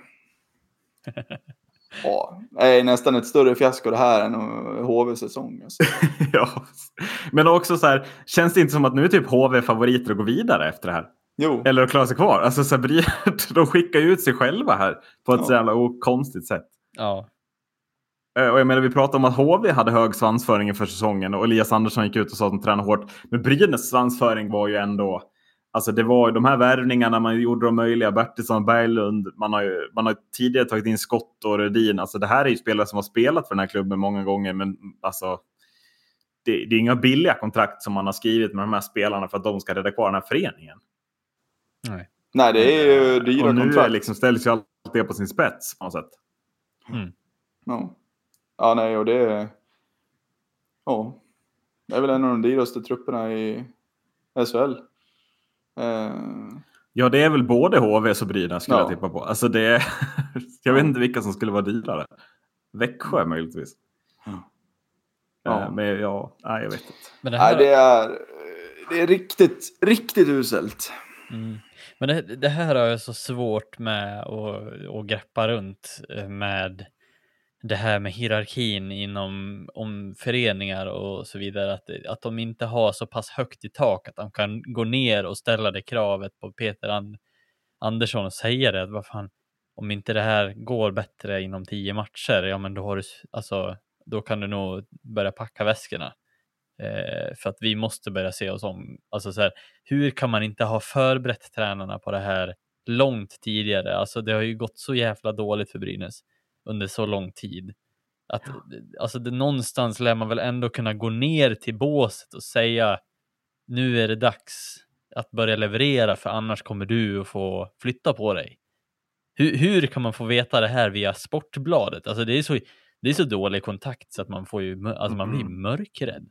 Ja, det är nästan ett större fiasko det här än HV-säsong. Alltså. ja, men också så här, känns det inte som att nu är typ HV favoriter att gå vidare efter det här? Jo. Eller att klara sig kvar. Alltså, så här, de skickar ju ut sig själva här på ett ja. så jävla konstigt sätt. Ja. Eh, och jag menar, vi pratade om att HV hade hög svansföring inför säsongen och Elias Andersson gick ut och sa att de tränar hårt. Men Brynäs svansföring var ju ändå Alltså det var de här värvningarna man gjorde de möjliga. Bertilsson och Berglund. Man har, ju, man har tidigare tagit in Skott och Rödin. Alltså det här är ju spelare som har spelat för den här klubben många gånger. Men alltså, det, det, är inga billiga kontrakt som man har skrivit med de här spelarna för att de ska rädda kvar den här föreningen. Nej, Nej det är ju dyra och nu kontrakt. Liksom ställs ju allt det på sin spets på något sätt. Mm. Ja. ja, nej och det är... Ja, det är väl en av de dyraste trupperna i SHL. Uh... Ja, det är väl både HVs och Brynäs skulle ja. jag tippa på. Alltså det jag vet inte vilka som skulle vara dyrare. Växjö möjligtvis. Ja. Uh, men ja, nej, jag vet inte. Men det, här... nej, det, är, det är riktigt, riktigt uselt. Mm. Men det, det, här har jag så svårt med att, att greppa runt eh, med det här med hierarkin inom om föreningar och så vidare, att, att de inte har så pass högt i tak att de kan gå ner och ställa det kravet på Peter And Andersson och säga det, att vad fan, om inte det här går bättre inom tio matcher, ja men då har du, alltså, då kan du nog börja packa väskorna. Eh, för att vi måste börja se oss om. Alltså så här, hur kan man inte ha förberett tränarna på det här långt tidigare? Alltså det har ju gått så jävla dåligt för Brynäs under så lång tid. Att, ja. alltså det, någonstans lär man väl ändå kunna gå ner till båset och säga nu är det dags att börja leverera för annars kommer du att få flytta på dig. Hur, hur kan man få veta det här via Sportbladet? Alltså det är så, det är så dålig kontakt så att man får ju, alltså man blir mörkrädd.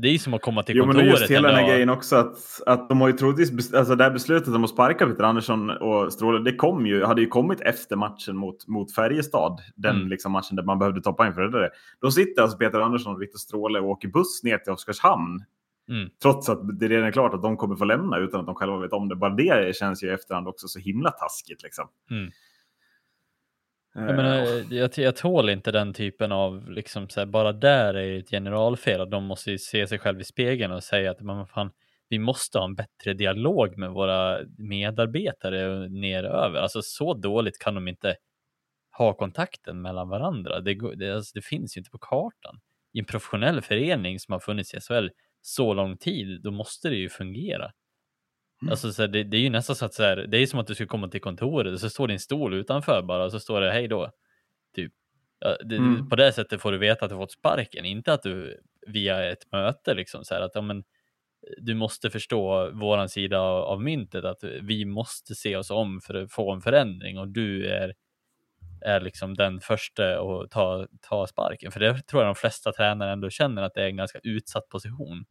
Det är ju som att komma till kontoret. Jo, men just hela den här grejen också att, att de har ju troligtvis, alltså det här beslutet om att sparka Peter Andersson och Stråle, det kom ju, hade ju kommit efter matchen mot, mot Färjestad. Den mm. liksom matchen där man behövde ta poäng för det. Då sitter alltså Peter Andersson och Viktor Stråle och åker buss ner till Oskarshamn. Mm. Trots att det redan är klart att de kommer få lämna utan att de själva vet om det. Bara det känns ju i efterhand också så himla taskigt liksom. Mm. Jag, menar, jag, jag tål inte den typen av, liksom, så här, bara där är ett generalfel och de måste se sig själv i spegeln och säga att man, fan, vi måste ha en bättre dialog med våra medarbetare neröver. Alltså så dåligt kan de inte ha kontakten mellan varandra. Det, det, alltså, det finns ju inte på kartan. I en professionell förening som har funnits i SHL så lång tid, då måste det ju fungera. Mm. Alltså så här, det, det, är ju nästan så att så här, det är som att du skulle komma till kontoret och så står din stol utanför bara och så står det hej då. Typ. Det, mm. På det sättet får du veta att du fått sparken, inte att du via ett möte liksom så här att ja, men, du måste förstå våran sida av, av myntet, att vi måste se oss om för att få en förändring och du är, är liksom den första att ta, ta sparken. För det tror jag de flesta tränare ändå känner att det är en ganska utsatt position.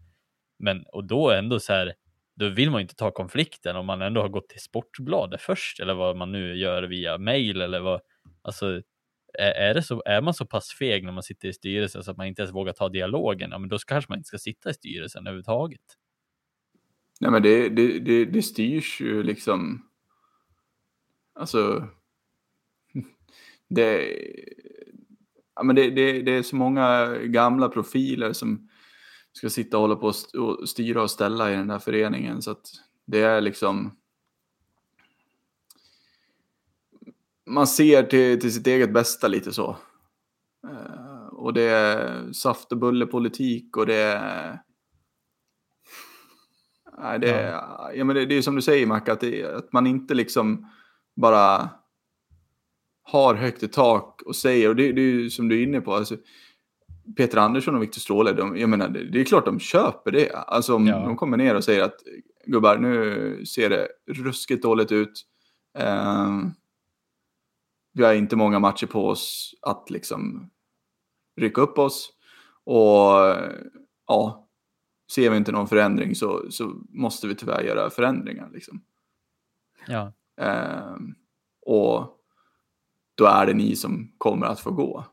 Men och då ändå så här, då vill man ju inte ta konflikten om man ändå har gått till Sportbladet först eller vad man nu gör via mail eller vad. Alltså, är, är, det så, är man så pass feg när man sitter i styrelsen så att man inte ens vågar ta dialogen, ja, men då kanske man inte ska sitta i styrelsen överhuvudtaget. Nej, men det, det, det, det styrs ju liksom. Alltså. Det, ja, men det, det, det är så många gamla profiler som ska sitta och hålla på och styra och ställa i den där föreningen. Så att det är liksom... Man ser till, till sitt eget bästa lite så. Uh, och det är saft och bullepolitik och det är... Nej, det, är, ja. ja men det, det är som du säger Mac, att, det, att man inte liksom bara har högt i tak och säger, och det, det är ju som du är inne på, alltså, Peter Andersson och Viktor Stråle, de, jag menar, det är klart de köper det. Alltså om ja. de kommer ner och säger att gubbar, nu ser det ruskigt dåligt ut. Uh, vi har inte många matcher på oss att liksom rycka upp oss. Och ja, ser vi inte någon förändring så, så måste vi tyvärr göra förändringar. Liksom. Ja. Uh, och då är det ni som kommer att få gå.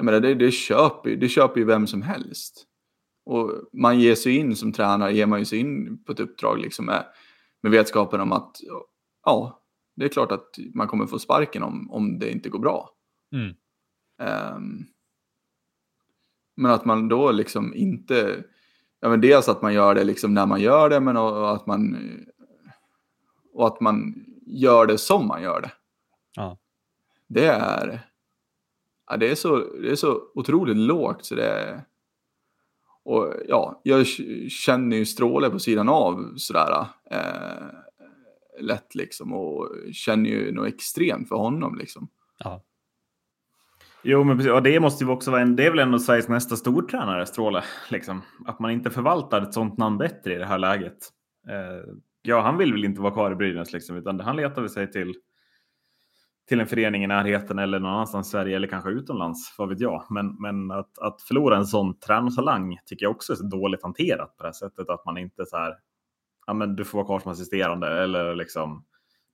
Jag menar, det, det, köper, det köper ju vem som helst. Och man ger sig in som tränare, ger man ju sig in på ett uppdrag liksom med, med vetskapen om att ja, det är klart att man kommer få sparken om, om det inte går bra. Mm. Um, men att man då liksom inte, ja men dels att man gör det liksom när man gör det, men och, att man och att man gör det som man gör det. Ja. Det är, ja, det, är så, det är så otroligt lågt så det är... Och ja, jag känner ju Stråle på sidan av sådär eh, lätt liksom och känner ju något extremt för honom liksom. Ja. Jo, men precis. Och det måste ju också vara en, det är väl ändå Sveriges nästa stortränare, Stråle. Liksom. Att man inte förvaltar ett sånt namn bättre i det här läget. Eh, ja, han vill väl inte vara kvar i Brynäs liksom, utan han letar väl sig till till en förening i närheten eller någon annanstans i Sverige eller kanske utomlands, vad vet jag. Men, men att, att förlora en sån tränartalang tycker jag också är så dåligt hanterat på det här sättet att man inte så här, ja men du får vara kvar som assisterande eller liksom,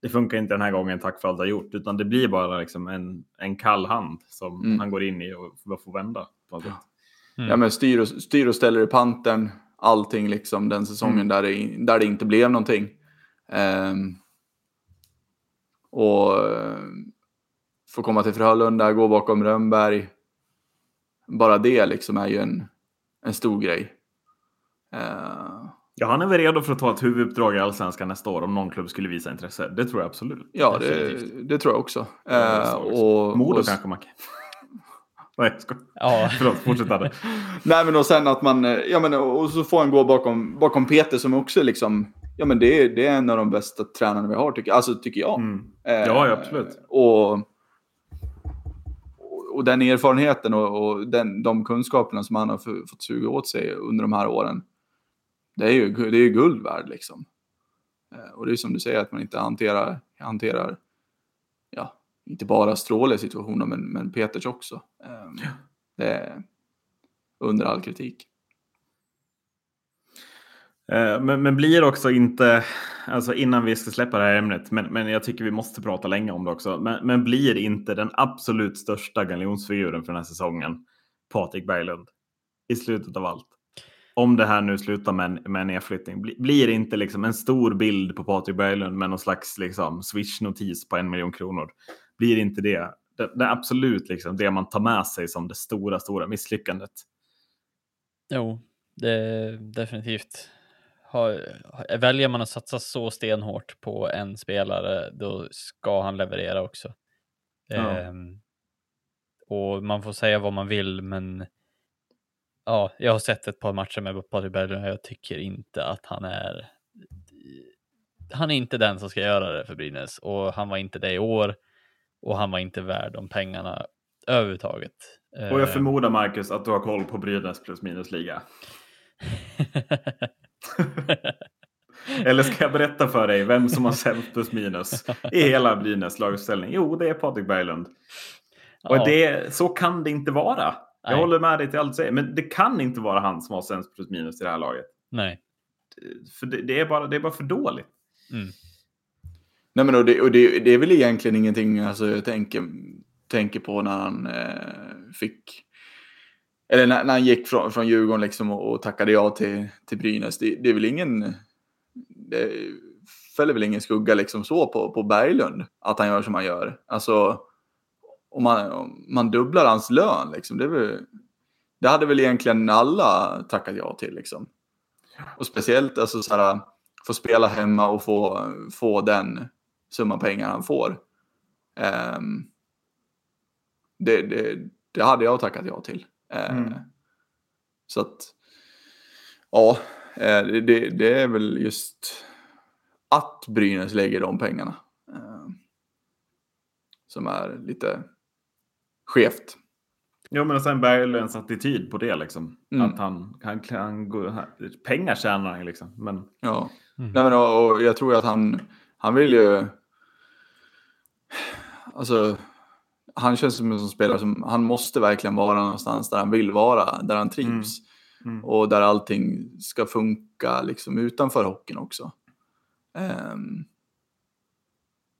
det funkar inte den här gången, tack för allt du har gjort, utan det blir bara liksom en, en kall hand som mm. han går in i och får vända. På mm. Ja men styr och, styr och ställer i panten, allting liksom den säsongen mm. där, det, där det inte blev någonting. Um, och eh, få komma till Frölunda, gå bakom Rönnberg. Bara det liksom är ju en, en stor grej. Uh, ja, han är väl redo för att ta ett huvuduppdrag i Allsvenskan nästa år om någon klubb skulle visa intresse. Det tror jag absolut. Ja, det, det tror jag också. Uh, och, Modo kanske, Macke. Nej, jag skojar. Ja. Förlåt, fortsätt Nej, men och sen att man, ja men och så får han gå bakom, bakom Peter som också liksom Ja, men det är, det är en av de bästa tränarna vi har, tycker, alltså, tycker jag. Mm. Ja, absolut. Eh, och, och den erfarenheten och, och den, de kunskaperna som han har för, fått suga åt sig under de här åren. Det är ju, det är guld värd liksom. Eh, och det är som du säger att man inte hanterar, hanterar ja, inte bara Stråle situationen men, men Peters också. Eh, ja. Det är under all kritik. Eh, men, men blir också inte, alltså innan vi ska släppa det här ämnet, men, men jag tycker vi måste prata länge om det också. Men, men blir inte den absolut största galjonsfiguren för den här säsongen Patrik Berglund i slutet av allt? Om det här nu slutar med en, med en nedflyttning, blir det inte liksom en stor bild på Patrik Berglund med någon slags liksom swish-notis på en miljon kronor? Blir inte det det, det absolut liksom det man tar med sig som det stora, stora misslyckandet? Jo, det är definitivt har, väljer man att satsa så stenhårt på en spelare, då ska han leverera också. Ja. Ehm, och man får säga vad man vill, men ja, jag har sett ett par matcher med Patrik Berglund och jag tycker inte att han är han är inte den som ska göra det för Brynäs och han var inte det i år och han var inte värd de pengarna överhuvudtaget. Och jag förmodar Marcus att du har koll på Brynäs plus minus liga. Eller ska jag berätta för dig vem som har sämst plus minus i hela Brynäs laguppställning? Jo, det är Patrik Berglund. Och det, så kan det inte vara. Jag Nej. håller med dig till allt du säger, men det kan inte vara han som har sämst plus minus i det här laget. Nej. För det, det är, bara, det är bara för dåligt. Mm. Nej, men och det, och det, det, är väl egentligen ingenting alltså, jag tänker, tänker på när han eh, fick eller när, när, han gick från, från Djurgården liksom och, och tackade ja till, till Brynäs. Det, det är väl ingen det fäller väl ingen skugga liksom så på, på Berglund, att han gör som han gör. Alltså, om man, om man dubblar hans lön, liksom, det, väl, det hade väl egentligen alla tackat ja till. Liksom. Och speciellt alltså, så här, få spela hemma och få, få den summan pengar han får. Um, det, det, det, hade jag tackat ja till. Uh, mm. Så att, ja, Eh, det, det, är väl just att Brynäs lägger de pengarna. Eh, som är lite skevt. Jo, men sen Berglunds attityd på det liksom. Mm. Att han, han, han, han, pengar tjänar han liksom. Men... Ja, mm. Nej, men, och, och jag tror att han, han vill ju... Alltså, han känns som en sån spelare som, han måste verkligen vara någonstans där han vill vara, där han trivs. Mm. Mm. Och där allting ska funka liksom utanför hockeyn också. Um,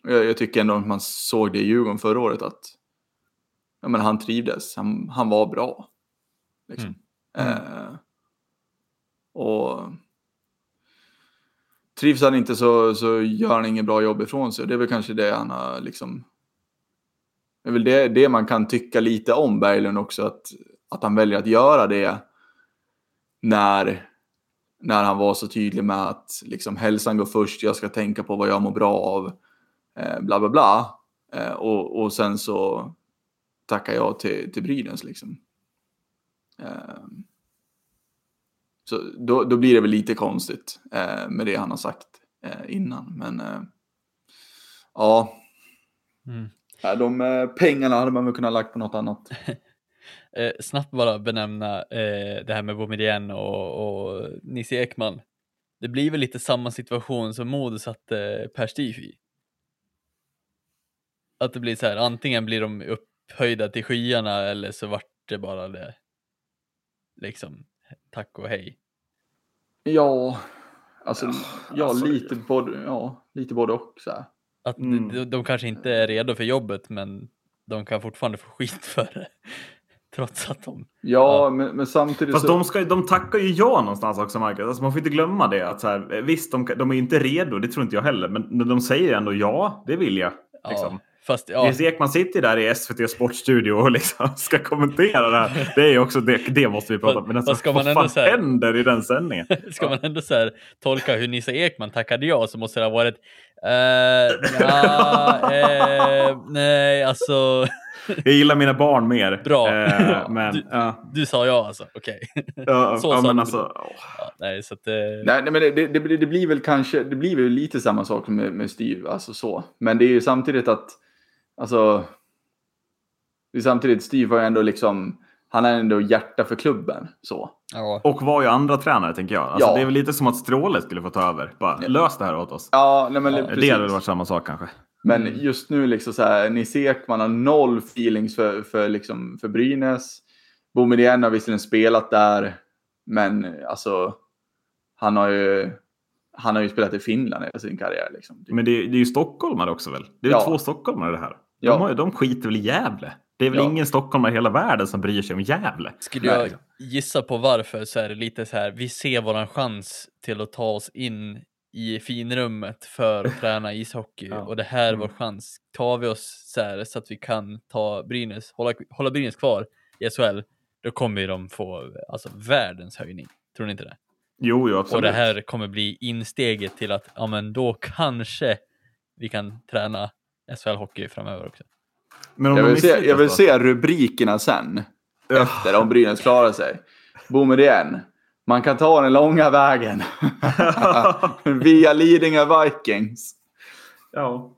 jag, jag, tycker ändå att man såg det i Djurgården förra året att ja, men han trivdes, han, han var bra. Liksom. Mm. Uh, och trivs han inte så, så gör han inget bra jobb ifrån sig. Det är väl kanske det han har liksom det är väl det, det man kan tycka lite om Berglund också, att, att han väljer att göra det när, när han var så tydlig med att liksom, hälsan går först, jag ska tänka på vad jag mår bra av, eh, bla bla bla. Eh, och, och sen så tackar jag till, till Brynäs liksom. Eh, så då, då blir det väl lite konstigt eh, med det han har sagt eh, innan. Men eh, ja, mm. de eh, pengarna hade man väl kunnat lagt på något annat. Eh, snabbt bara benämna eh, det här med Boumedienne och, och Nisse Ekman. Det blir väl lite samma situation som Modo satte Per Stif i. Att det blir så här, antingen blir de upphöjda till skyarna eller så vart det bara det. Liksom, tack och hej. Ja, alltså, ja, alltså, lite, både, ja, lite både och. Så här. Att mm. de, de kanske inte är redo för jobbet men de kan fortfarande få skit för det. Trots att de... Ja, ja. Men, men, samtidigt Fast så... de, ska, de tackar ju ja någonstans också, Marcus. Alltså, man får inte glömma det. Att så här, visst, de, de är inte redo, det tror inte jag heller. Men de säger ändå ja, det vill jag. Liksom. Fast, ja. Nils Ekman sitter där i SVT Sportstudio och liksom ska kommentera det här. Det är också det, det måste vi prata om. Men alltså, ska man vad fan här, händer i den sändningen? Ska man ändå så här, tolka hur Nisse Ekman tackade ja så måste det ha varit uh, ja, uh, nej, alltså jag gillar mina barn mer. Bra. Eh, men, du, ja. du, sa ja alltså, okej. Okay. Ja, så ja, men alltså, ja, nej, så att, eh... nej, nej, men det, det, det, blir väl kanske, det blir väl lite samma sak med, med Steve, alltså så. Men det är ju samtidigt att, alltså, det är samtidigt, Steve har ju ändå liksom, han är ändå hjärta för klubben. Så. Ja. Och var ju andra tränare tänker jag. Alltså, ja. Det är väl lite som att Stråle skulle få ta över. Bara, lös det här åt oss. Ja, nej, men, ja. Det hade varit samma sak kanske. Men mm. just nu liksom så här, Nisse Ekman har noll feelings för, för, liksom, för Brynäs. Boumedienne har visserligen spelat där, men alltså han har ju, han har ju spelat i Finland hela sin karriär. Liksom. Men det, det är ju stockholmare också väl? Det är ja. två stockholmare det här. De, ja. har, de skiter väl i Gävle? Det är väl ja. ingen stockholmare i hela världen som bryr sig om Gävle? Skulle jag gissa på varför så är det lite så här, vi ser våran chans till att ta oss in i finrummet för att träna ishockey ja. och det här är vår mm. chans. Tar vi oss så, här, så att vi kan ta Brynäs, hålla, hålla Brynäs kvar i SHL, då kommer de få alltså, världens höjning. Tror ni inte det? Jo, jo, absolut. Och det här kommer bli insteget till att, ja men då kanske vi kan träna SHL-hockey framöver också. Men jag, vill se, jag vill se rubrikerna sen, efter om Brynäs klarar sig. Boomer igen. Man kan ta den långa vägen. Via Lidingö Vikings. Ja.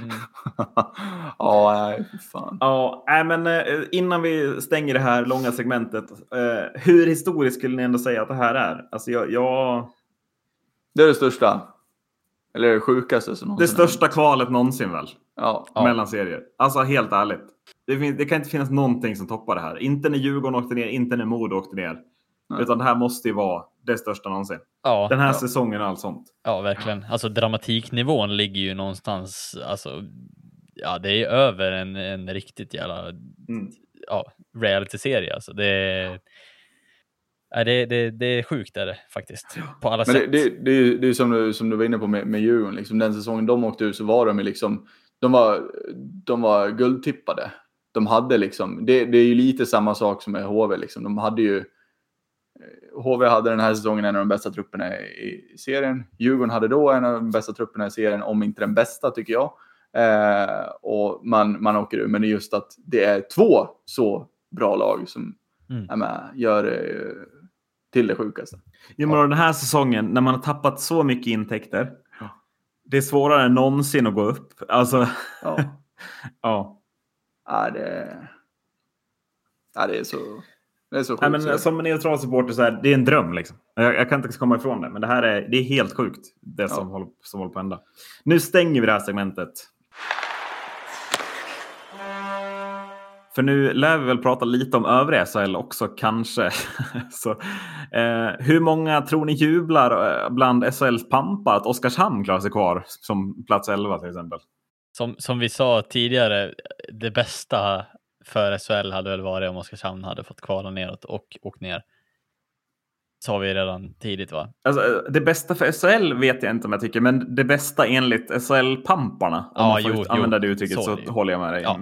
Mm. ja, nej, fan. Ja, nej, men eh, innan vi stänger det här långa segmentet. Eh, hur historiskt skulle ni ändå säga att det här är? Alltså jag... jag... Det är det största. Eller det sjukaste som Det största kvalet någonsin väl? Ja. Mellan serier. Alltså helt ärligt. Det, finns, det, kan inte finnas någonting som toppar det här. Inte när Djurgården åkte ner, inte när Modo åkte ner. Nej. Utan det här måste ju vara det största någonsin. Ja, Den här ja. säsongen och allt sånt. Ja, verkligen. Alltså dramatiknivån ligger ju någonstans, alltså, ja det är över en, en riktigt jävla mm. ja, reality-serie. Alltså, det, är, ja, det, det, det är sjukt är det faktiskt. På alla Men sätt. Det, det, det, är, det är som du, som du var inne på med, med Djurgården, liksom, den säsongen de åkte ut så var de liksom, de var, de var guldtippade. De hade liksom, det, det är ju lite samma sak som med HV, liksom. de hade ju HV hade den här säsongen en av de bästa trupperna i serien. Djurgården hade då en av de bästa trupperna i serien, om inte den bästa tycker jag. Eh, och man, man åker ur, men det är just att det är två så bra lag som mm. med, gör det till det sjukaste. Jo, men den här säsongen, när man har tappat så mycket intäkter, ja. det är svårare än någonsin att gå upp. Alltså, ja. ja. ja, det, ja, det är så... Det är så sjukt. Nej, men, som neutral supporter så är det är en dröm. Liksom. Jag, jag, kan inte komma ifrån det. Men det här är, det är helt sjukt. Det ja. som, håller, som håller på att hända. Nu stänger vi det här segmentet. För nu lär vi väl prata lite om övriga SHL också kanske. så, eh, hur många tror ni jublar eh, bland SHLs pampar att Oskarshamn klarar sig kvar som plats 11 till exempel? Som, som vi sa tidigare, det bästa för SHL hade väl varit om Oskarshamn hade fått kvala neråt och åkt ner. Sa vi redan tidigt va? Alltså, det bästa för SHL vet jag inte om jag tycker, men det bästa enligt SHL-pamparna, om ja, man får jo, använda jo, det uttrycket, så, så håller jag med dig. Ja.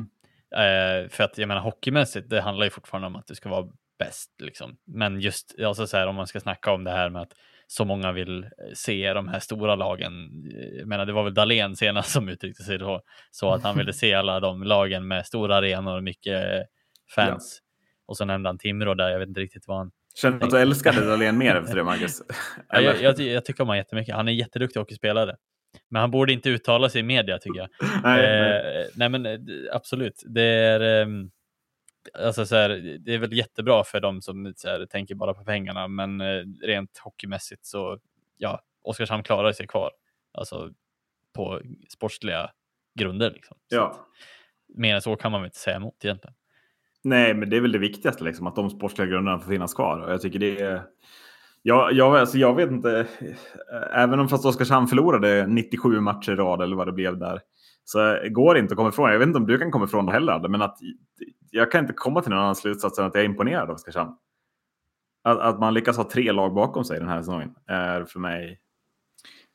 Eh, för att jag menar hockeymässigt, det handlar ju fortfarande om att du ska vara bäst. Liksom. Men just alltså, så här, om man ska snacka om det här med att så många vill eh, se de här stora lagen. Jag menar, det var väl Dahlén senast som uttryckte sig då, så att han ville se alla de lagen med stora arenor och mycket fans. Ja. Och så nämnde han Timrå där, jag vet inte riktigt vad han Känner du att du älskade Dahlén mer efter det, Marcus? ja, jag, jag, jag, tycker om honom jättemycket. Han är en jätteduktig hockeyspelare. Men han borde inte uttala sig i media tycker jag. nej, eh, nej. nej, men eh, absolut. Det är, eh, alltså så här, det är väl jättebra för de som här, tänker bara på pengarna, men eh, rent hockeymässigt så ja, Oskarshamn klarar sig kvar. Alltså på sportsliga grunder. Liksom. Ja. Så mer än så kan man väl inte säga emot egentligen. Nej, men det är väl det viktigaste, liksom, att de sportsliga grunderna får finnas kvar. Och jag tycker det är... Jag, jag, alltså jag vet inte, även om fast Oskarshamn förlorade 97 matcher i rad eller vad det blev där, så går det inte att komma ifrån. Jag vet inte om du kan komma ifrån det heller, men att jag kan inte komma till någon annan slutsats än att jag är imponerad av Oskarshamn. Att, att man lyckas ha tre lag bakom sig den här säsongen är för mig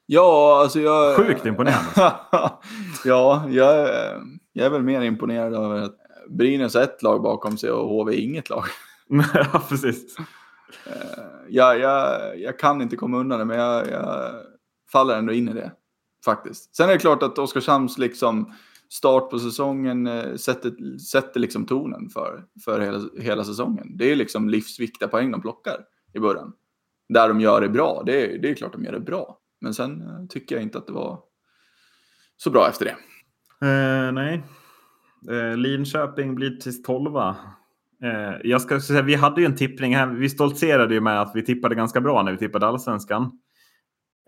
Ja, alltså jag... Sjukt imponerande. ja, jag, jag är väl mer imponerad över att Brynäs har ett lag bakom sig och HV inget lag. ja, precis. Eh, jag, jag, jag kan inte komma undan det, men jag, jag faller ändå in i det. Faktiskt. Sen är det klart att Oskarshamns liksom start på säsongen eh, sätter, sätter liksom tonen för, för hela, hela säsongen. Det är liksom livsviktiga poäng de plockar i början. Där de gör det bra, det är, det är klart de gör det bra. Men sen eh, tycker jag inte att det var så bra efter det. Eh, nej. Eh, Linköping blir till 12. Eh, jag ska säga, vi hade ju en tippning här. Vi stoltserade ju med att vi tippade ganska bra när vi tippade allsvenskan.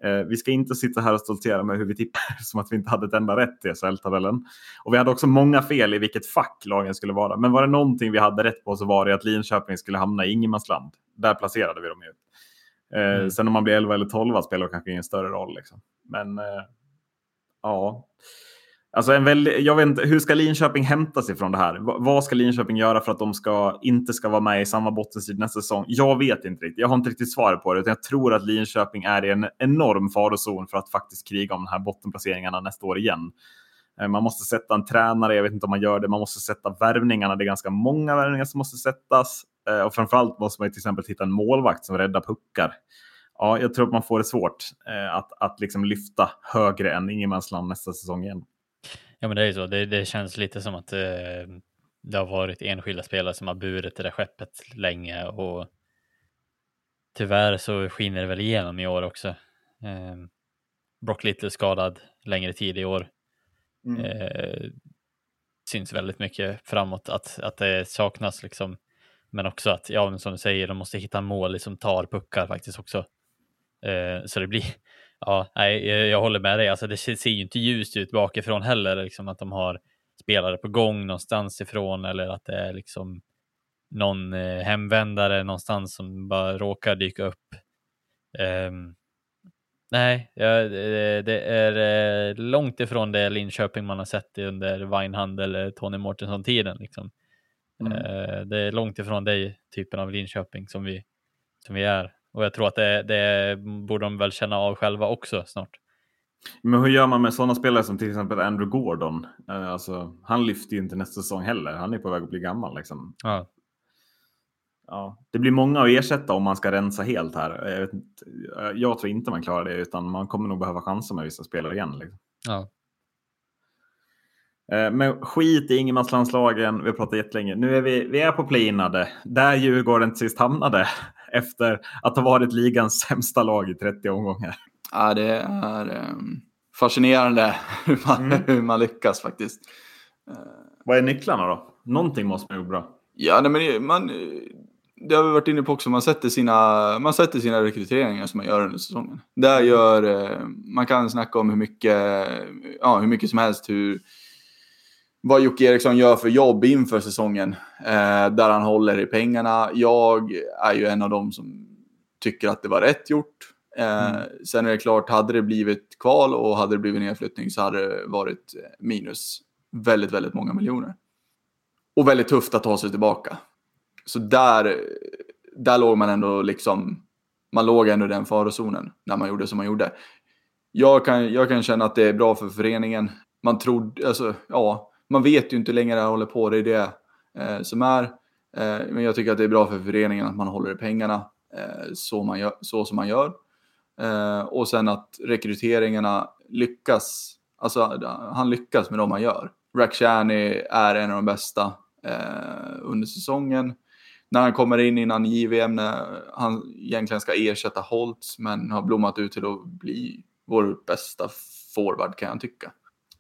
Eh, vi ska inte sitta här och stoltsera med hur vi tippar som att vi inte hade ett enda rätt i SHL-tabellen. Och vi hade också många fel i vilket fack lagen skulle vara. Men var det någonting vi hade rätt på så var det att Linköping skulle hamna i ingenmansland. Där placerade vi dem ju. Eh, mm. Sen om man blir 11 eller 12 spelar kanske ingen större roll. Liksom. Men ja, Alltså en väldigt, jag vet inte, hur ska Linköping hämta sig från det här? V vad ska Linköping göra för att de ska, inte ska vara med i samma bottenstrid nästa säsong? Jag vet inte riktigt. Jag har inte riktigt svar på det. Utan jag tror att Linköping är i en enorm farozon för att faktiskt kriga om de här bottenplaceringarna nästa år igen. Eh, man måste sätta en tränare, jag vet inte om man gör det. Man måste sätta värvningarna. Det är ganska många värvningar som måste sättas. Eh, och framförallt måste man till exempel hitta en målvakt som räddar puckar. Ja, jag tror att man får det svårt eh, att, att liksom lyfta högre än ingenmansland nästa säsong igen. Ja, men det är ju så. Det, det känns lite som att eh, det har varit enskilda spelare som har burit det där skeppet länge och tyvärr så skiner det väl igenom i år också. Eh, Brock Little skadad längre tid i år. Mm. Eh, syns väldigt mycket framåt att, att det saknas liksom. Men också att, ja, som du säger, de måste hitta mål som tar puckar faktiskt också. Eh, så det blir, ja, nej, jag håller med dig. Alltså, det ser ju inte ljust ut bakifrån heller, liksom att de har spelare på gång någonstans ifrån eller att det är liksom någon eh, hemvändare någonstans som bara råkar dyka upp. Um, nej, ja, det är eh, långt ifrån det Linköping man har sett under Weinhand eller Tony Mårtensson-tiden. Liksom. Mm. Uh, det är långt ifrån den typen av Linköping som vi, som vi är. Och jag tror att det, det borde de väl känna av själva också snart. Men hur gör man med sådana spelare som till exempel Andrew Gordon? Alltså, han lyfter ju inte nästa säsong heller. Han är på väg att bli gammal. Liksom. Ja ja, det blir många att ersätta om man ska rensa helt här. Jag, vet inte, jag tror inte man klarar det, utan man kommer nog behöva chansa med vissa spelare igen. Liksom. Ja. Eh, men skit i ingenmanslandslagen, vi har pratat jättelänge. Nu är vi, vi är på playinade, där Djurgården sist hamnade efter att ha varit ligans sämsta lag i 30 omgångar. Ja, det är um, fascinerande hur man, mm. hur man lyckas faktiskt. Vad är nycklarna då? Någonting måste man ju bra. Ja, nej, men man, det har vi varit inne på också, man sätter sina, man sätter sina rekryteringar som man gör under säsongen. Där gör, eh, man kan snacka om hur mycket, ja, hur mycket som helst hur, vad Jocke Eriksson gör för jobb inför säsongen. Eh, där han håller i pengarna. Jag är ju en av dem som tycker att det var rätt gjort. Eh, mm. Sen är det klart, hade det blivit kval och hade det blivit nedflyttning så hade det varit minus väldigt, väldigt många miljoner. Och väldigt tufft att ta sig tillbaka. Så där, där låg man ändå liksom, man låg ändå i den farozonen när man gjorde som man gjorde. Jag kan, jag kan känna att det är bra för föreningen. Man tror, alltså, ja, man vet ju inte hur länge det här håller på, det är det eh, som är. Eh, men jag tycker att det är bra för föreningen att man håller i pengarna eh, så, man gör, så som man gör. Eh, och sen att rekryteringarna lyckas, alltså han lyckas med de man gör. Rakhshani är en av de bästa eh, under säsongen när han kommer in innan JVM, när han egentligen ska ersätta Holtz, men har blommat ut till att bli vår bästa forward kan jag tycka.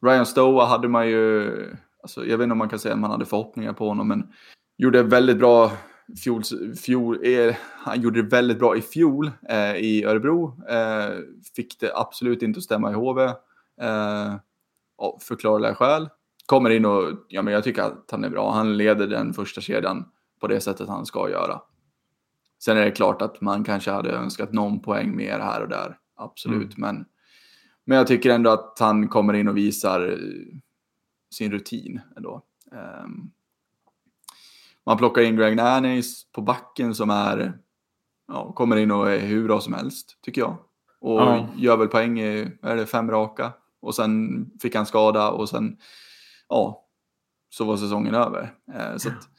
Ryan Stowa hade man ju, alltså, jag vet inte om man kan säga att man hade förhoppningar på honom, men gjorde väldigt bra fjol, fjol eh, han gjorde det väldigt bra i fjol eh, i Örebro. Eh, fick det absolut inte att stämma i HV. Eh, av förklarliga skäl. Kommer in och, ja men jag tycker att han är bra. Han leder den första kedjan på det sättet han ska göra. Sen är det klart att man kanske hade önskat någon poäng mer här och där. Absolut, mm. men, men jag tycker ändå att han kommer in och visar sin rutin ändå. Um, man plockar in Greg Nannis på backen som är, ja, kommer in och är hur bra som helst, tycker jag. Och ja. gör väl poäng i, är det fem raka? Och sen fick han skada och sen, ja, så var säsongen över. Uh, så att,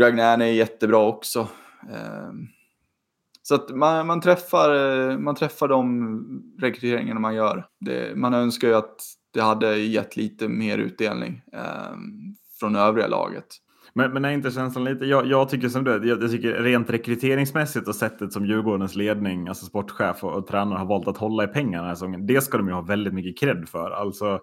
Greg Nanny är jättebra också. Så att man, man, träffar, man träffar de rekryteringarna man gör. Det, man önskar ju att det hade gett lite mer utdelning eh, från övriga laget. Men, men är inte känslan lite, jag, jag tycker som du, jag, jag, tycker rent rekryteringsmässigt och sättet som Djurgårdens ledning, alltså sportchef och, och tränare har valt att hålla i pengarna den här säsongen, det ska de ju ha väldigt mycket cred för. Alltså,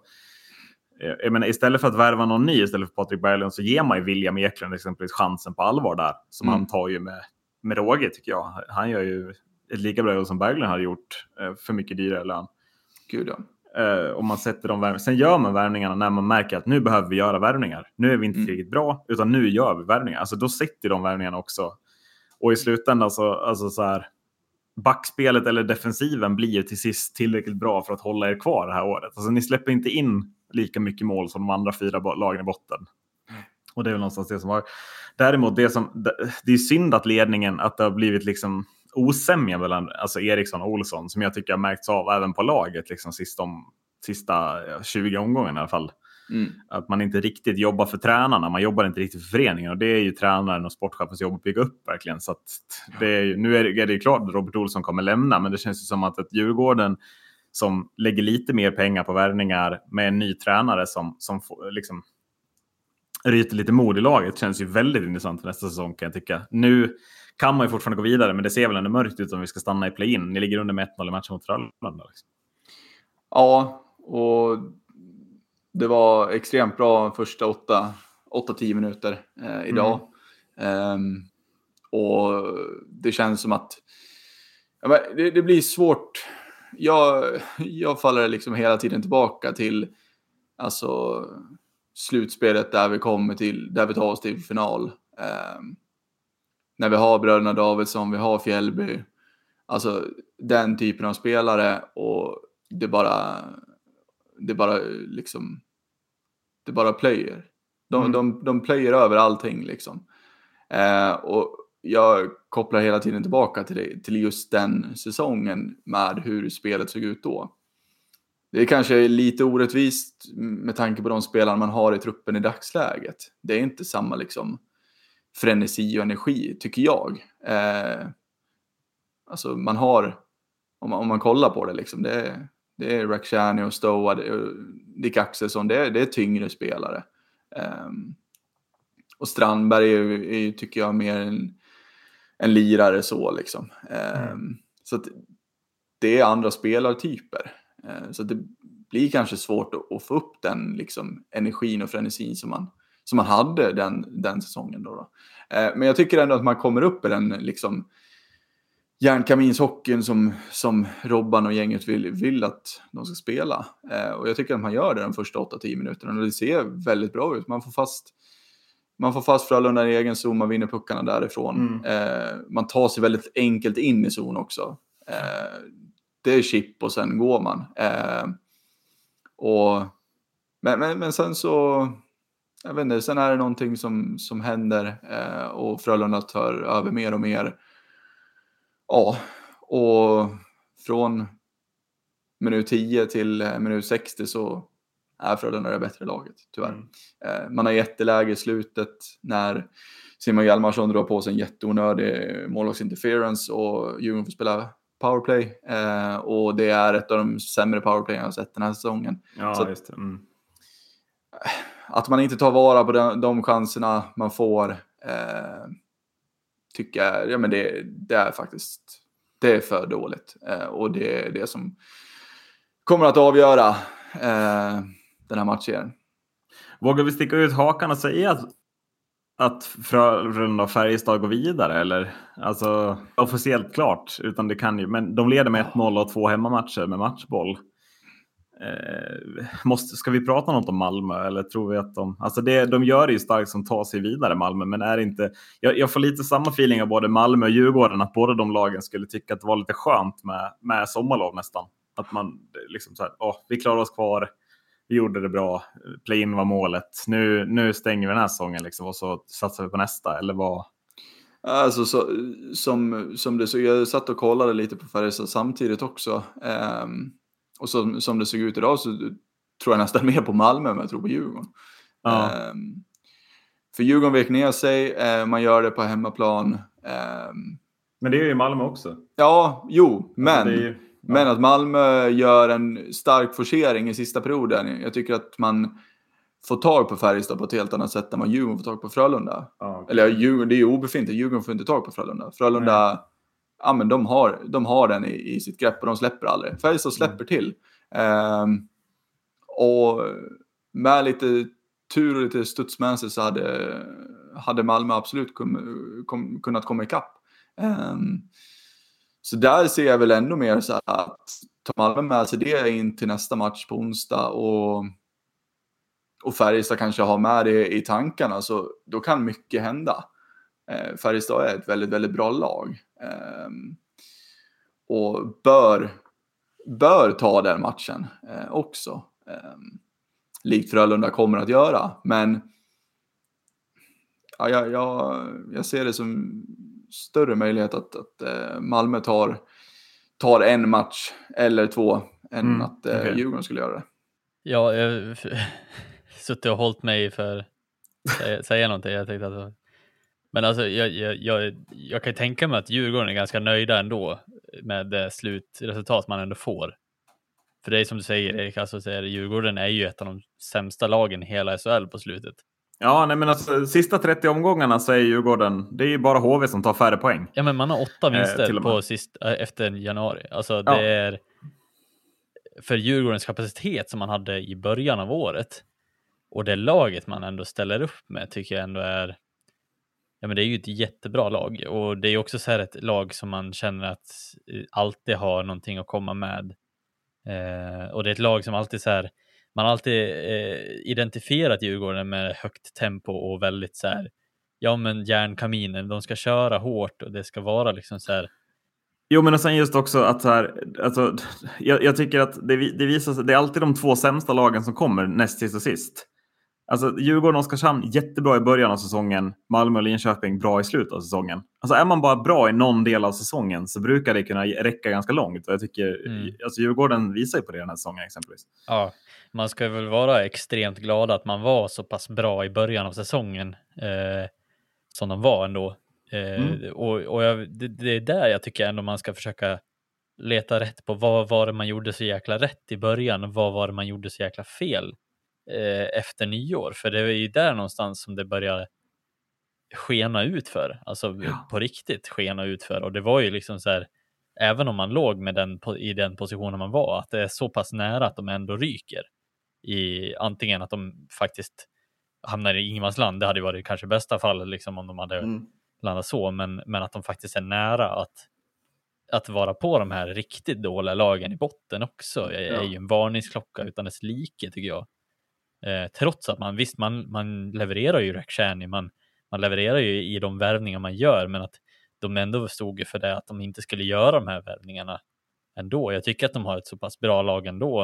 Eh, jag menar, istället för att värva någon ny istället för Patrik Berglund så ger man ju William Eklund exempelvis chansen på allvar där. Som mm. han tar ju med, med råge tycker jag. Han gör ju ett lika bra jobb som Berglund hade gjort eh, för mycket dyrare lön. Gud ja. Uh, och man sätter de värvningarna. Sen gör man värvningarna när man märker att nu behöver vi göra värvningar. Nu är vi inte mm. tillräckligt bra, utan nu gör vi värvningar. Alltså då sätter de värvningarna också. Och i slutändan så, alltså så här, backspelet eller defensiven blir till sist tillräckligt bra för att hålla er kvar det här året. Alltså ni släpper inte in lika mycket mål som de andra fyra lagen i botten. Och det är väl någonstans det som har. Däremot, det, som, det är synd att ledningen, att det har blivit liksom osämja mellan alltså Eriksson och Olsson, som jag tycker har märkts av även på laget, liksom sista, sista 20 omgångarna i alla fall. Mm. Att man inte riktigt jobbar för tränarna, man jobbar inte riktigt för föreningen och det är ju tränaren och sportchefens jobb att bygga upp verkligen. Så det är, nu är det, är det klart att Robert Olsson kommer lämna, men det känns ju som att ett Djurgården som lägger lite mer pengar på värvningar med en ny tränare som, som får, liksom, ryter lite mod i laget känns ju väldigt intressant för nästa säsong kan jag tycka. Nu kan man ju fortfarande gå vidare, men det ser väl ändå mörkt ut om vi ska stanna i play-in. Ni ligger under med 1-0 i matchen mot Frölunda. Liksom. Ja, och det var extremt bra första 8-10 minuter eh, idag. Mm. Um, och det känns som att det, det, blir svårt. Jag, jag faller liksom hela tiden tillbaka till alltså, slutspelet där vi kommer till, där vi tar oss till final. Um, när vi har bröderna Davidsson, vi har Fjällby. Alltså den typen av spelare och det bara, det bara liksom, det bara plöjer. De, mm. de, de plöjer över allting liksom. Eh, och jag kopplar hela tiden tillbaka till, det, till just den säsongen med hur spelet såg ut då. Det är kanske lite orättvist med tanke på de spelare man har i truppen i dagsläget. Det är inte samma liksom frenesi och energi, tycker jag. Eh, alltså man har, om man, om man kollar på det, liksom, det, är, det är Rakhshani och Stoa, Dick Axelsson, det är, det är tyngre spelare. Eh, och Strandberg är, är, tycker jag, mer en, en lirare så liksom. Eh, mm. Så att det är andra spelartyper. Eh, så det blir kanske svårt att, få upp den liksom, energin och frenesin som man, som man hade den, den säsongen. Då, då. Eh, men jag tycker ändå att man kommer upp i den liksom, järnkaminshockeyn som, som Robban och gänget vill, vill att de ska spela. Eh, och jag tycker att man gör det de första 8-10 minuterna och det ser väldigt bra ut. Man får fast, man får fast Frölunda i egen zon, man vinner puckarna därifrån. Mm. Eh, man tar sig väldigt enkelt in i zon också. Eh, det är chip och sen går man. Eh, och, men, men, men sen så jag vet inte, sen är det någonting som, som händer eh, och Frölunda tar över mer och mer. Ja, och från minut 10 till eh, minut 60 så är Frölunda det bättre laget, tyvärr. Mm. Eh, man har jätteläge i slutet när Simon Hjalmarsson drar på sig en jätteonödig målvaktsinterference och Djurgården får spela powerplay. Eh, och det är ett av de sämre powerplay jag har sett den här säsongen. Ja, så det. Mm att man inte tar vara på de, de chanserna man får eh, tycker jag, ja men det, det, är faktiskt, det är för dåligt. Eh, och det är det som kommer att avgöra eh, den här matchen. Vågar vi sticka ut hakan och säga att, att Frölunda och Färjestad går vidare? Eller? Alltså officiellt klart, utan det kan ju, men de leder med 1-0 och två hemmamatcher med matchboll. Eh, måste, ska vi prata något om Malmö eller tror vi att de, alltså det, de gör det ju starkt som tar sig vidare Malmö, men är inte, jag, jag, får lite samma feeling av både Malmö och Djurgården att båda de lagen skulle tycka att det var lite skönt med, med sommarlov nästan. Att man liksom så här, åh, vi klarar oss kvar, vi gjorde det bra, play-in var målet, nu, nu stänger vi den här säsongen liksom och så satsar vi på nästa, eller vad? Alltså så, som, som det så, jag satt och kollade lite på Färjestad samtidigt också. Um, och som, som det såg ut idag så tror jag nästan mer på Malmö än jag tror på Djurgården. Ja. Um, för Djurgården vek ner sig, uh, man gör det på hemmaplan. Um, men det är ju Malmö också. Ja, jo, alltså, men, ju, ja. Men att Malmö gör en stark forcering i sista perioden. Jag tycker att man får tag på Färjestad på ett helt annat sätt än vad Djurgården får tag på Frölunda. Ja, okay. Eller Djurgården, det är ju obefintligt, Djurgården får inte tag på Frölunda. Frölunda Nej ja, men de, har, de har den i, i sitt grepp och de släpper aldrig. Färjestad släpper mm. till. Um, och med lite tur och lite studs med sig så hade, hade Malmö absolut kum, kom, kunnat komma ikapp. Um, så där ser jag väl ändå mer så att tar Malmö med sig det in till nästa match på onsdag och, och Färjestad kanske har med det i tankarna så då kan mycket hända. Eh, Färjestad är ett väldigt, väldigt bra lag. eh, och bör, bör ta den matchen eh, också. Eh, likt Frölunda kommer att göra. Men ja, jag, jag, jag ser det som större möjlighet att, att eh, Malmö tar, tar en match eller två än mm, att eh, okay. Djurgården skulle göra det. Ja, jag har suttit och hållit mig för att säga någonting. Jag tänkte att men alltså, jag, jag, jag, jag kan tänka mig att Djurgården är ganska nöjda ändå med det slutresultat man ändå får. För det är som du säger Erik, alltså, så är Djurgården är ju ett av de sämsta lagen i hela SHL på slutet. Ja, nej, men alltså, sista 30 omgångarna så är Djurgården, det är ju bara HV som tar färre poäng. Ja, men man har åtta eh, vinster eh, på sist, efter januari. Alltså det ja. är för Djurgårdens kapacitet som man hade i början av året och det laget man ändå ställer upp med tycker jag ändå är Ja, men det är ju ett jättebra lag och det är också så här ett lag som man känner att eh, alltid har någonting att komma med. Eh, och det är ett lag som alltid så här, man har alltid eh, identifierat Djurgården med högt tempo och väldigt så här, ja men järnkaminen, de ska köra hårt och det ska vara liksom så här. Jo, men och sen just också att så här, alltså, jag, jag tycker att det, det visar sig, det är alltid de två sämsta lagen som kommer näst sist och sist. Alltså Djurgården och Oskarshamn jättebra i början av säsongen. Malmö och Linköping bra i slutet av säsongen. Alltså är man bara bra i någon del av säsongen så brukar det kunna räcka ganska långt. Och jag tycker, mm. alltså Djurgården visar ju på det den här säsongen exempelvis. Ja, man ska väl vara extremt glad att man var så pass bra i början av säsongen eh, som de var ändå. Eh, mm. Och, och jag, det, det, är där jag tycker ändå man ska försöka leta rätt på vad var det man gjorde så jäkla rätt i början och vad var det man gjorde så jäkla fel eh, efter nyår. För det är ju där någonstans som det börjar skena ut för, alltså ja. på riktigt skena ut för. Och det var ju liksom så här, även om man låg med den, i den positionen man var, att det är så pass nära att de ändå ryker. I antingen att de faktiskt hamnar i ingenmansland, det hade varit kanske bästa fallet liksom om de hade mm. landat så, men, men att de faktiskt är nära att att vara på de här riktigt dåliga lagen i botten också är, ja. är ju en varningsklocka utan dess like tycker jag. Eh, trots att man visst, man, man levererar ju Rakhshani, man, man levererar ju i de värvningar man gör, men att de ändå stod för det att de inte skulle göra de här värvningarna ändå. Jag tycker att de har ett så pass bra lag ändå.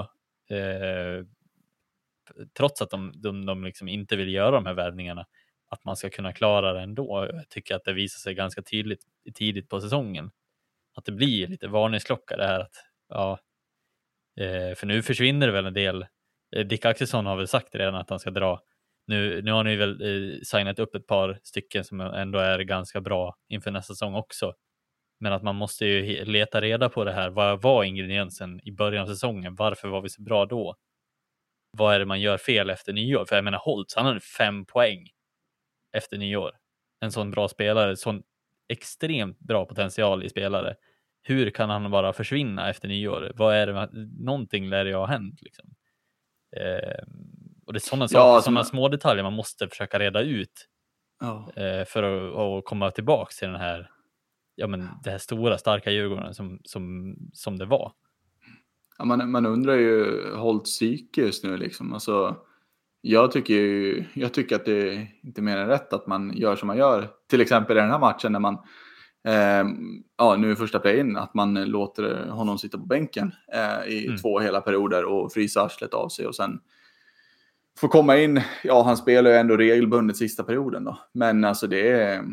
Eh, trots att de, de, de liksom inte vill göra de här värvningarna, att man ska kunna klara det ändå. Jag tycker att det visar sig ganska tydligt tidigt på säsongen. Att det blir lite varningsklocka det här att, ja, eh, för nu försvinner det väl en del eh, Dick Axelsson har väl sagt redan att han ska dra. Nu, nu har ni väl eh, signat upp ett par stycken som ändå är ganska bra inför nästa säsong också. Men att man måste ju leta reda på det här. Vad var ingrediensen i början av säsongen? Varför var vi så bra då? Vad är det man gör fel efter nyår? För jag menar Holtz, han hade fem poäng efter nyår. En sån bra spelare, sån extremt bra potential i spelare. Hur kan han bara försvinna efter nyår? Vad är det? Någonting lär ju ha hänt liksom. Eh, och det är sådana ja, alltså sådana små detaljer man måste försöka reda ut ja. eh, för att, att komma tillbaka till den här, ja men det här stora starka Djurgården som, som, som det var. Ja, man, man undrar ju hållt psyke just nu liksom. Alltså, jag tycker ju, jag tycker att det är inte mer än rätt att man gör som man gör. Till exempel i den här matchen när man, eh, ja nu första play-in, att man låter honom sitta på bänken eh, i mm. två hela perioder och frysa arslet av sig och sen får komma in. Ja, han spelar ju ändå regelbundet sista perioden då, men alltså det är,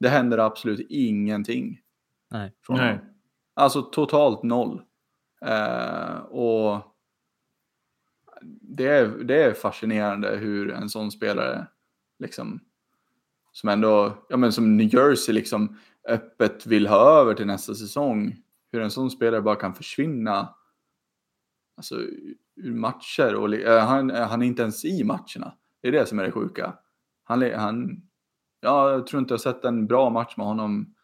det händer absolut ingenting. Nej. Från Nej. Alltså totalt noll. Eh, och det är, det är fascinerande hur en sån spelare liksom som ändå, ja men som New Jersey liksom öppet vill ha över till nästa säsong. Hur en sån spelare bara kan försvinna alltså, ur matcher. Och, äh, han, eh, han är inte ens i matcherna. Det är det som är det sjuka. Han, han, ja, jag tror inte jag sett en bra match med honom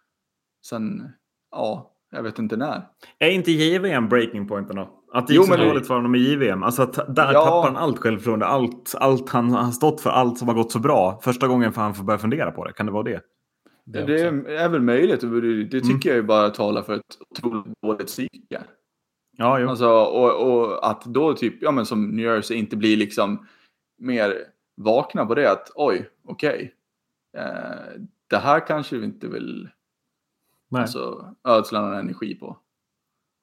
sen, ja, jag vet inte när. Är inte JVM breaking pointen då? Att det gick så dåligt för honom i JVM. Alltså att där ja. tappar han allt självförtroende. Allt, allt han har stått för, allt som har gått så bra. Första gången för han får börja fundera på det. Kan det vara det? Det, det är väl möjligt. Det tycker mm. jag ju bara talar för ett otroligt dåligt psyke. Ja, jo. Alltså, och, och, att då typ, ja men som New Jersey inte blir liksom mer vakna på det att oj, okej. Okay. Eh, det här kanske vi inte vill Nej. alltså, ödsla någon energi på.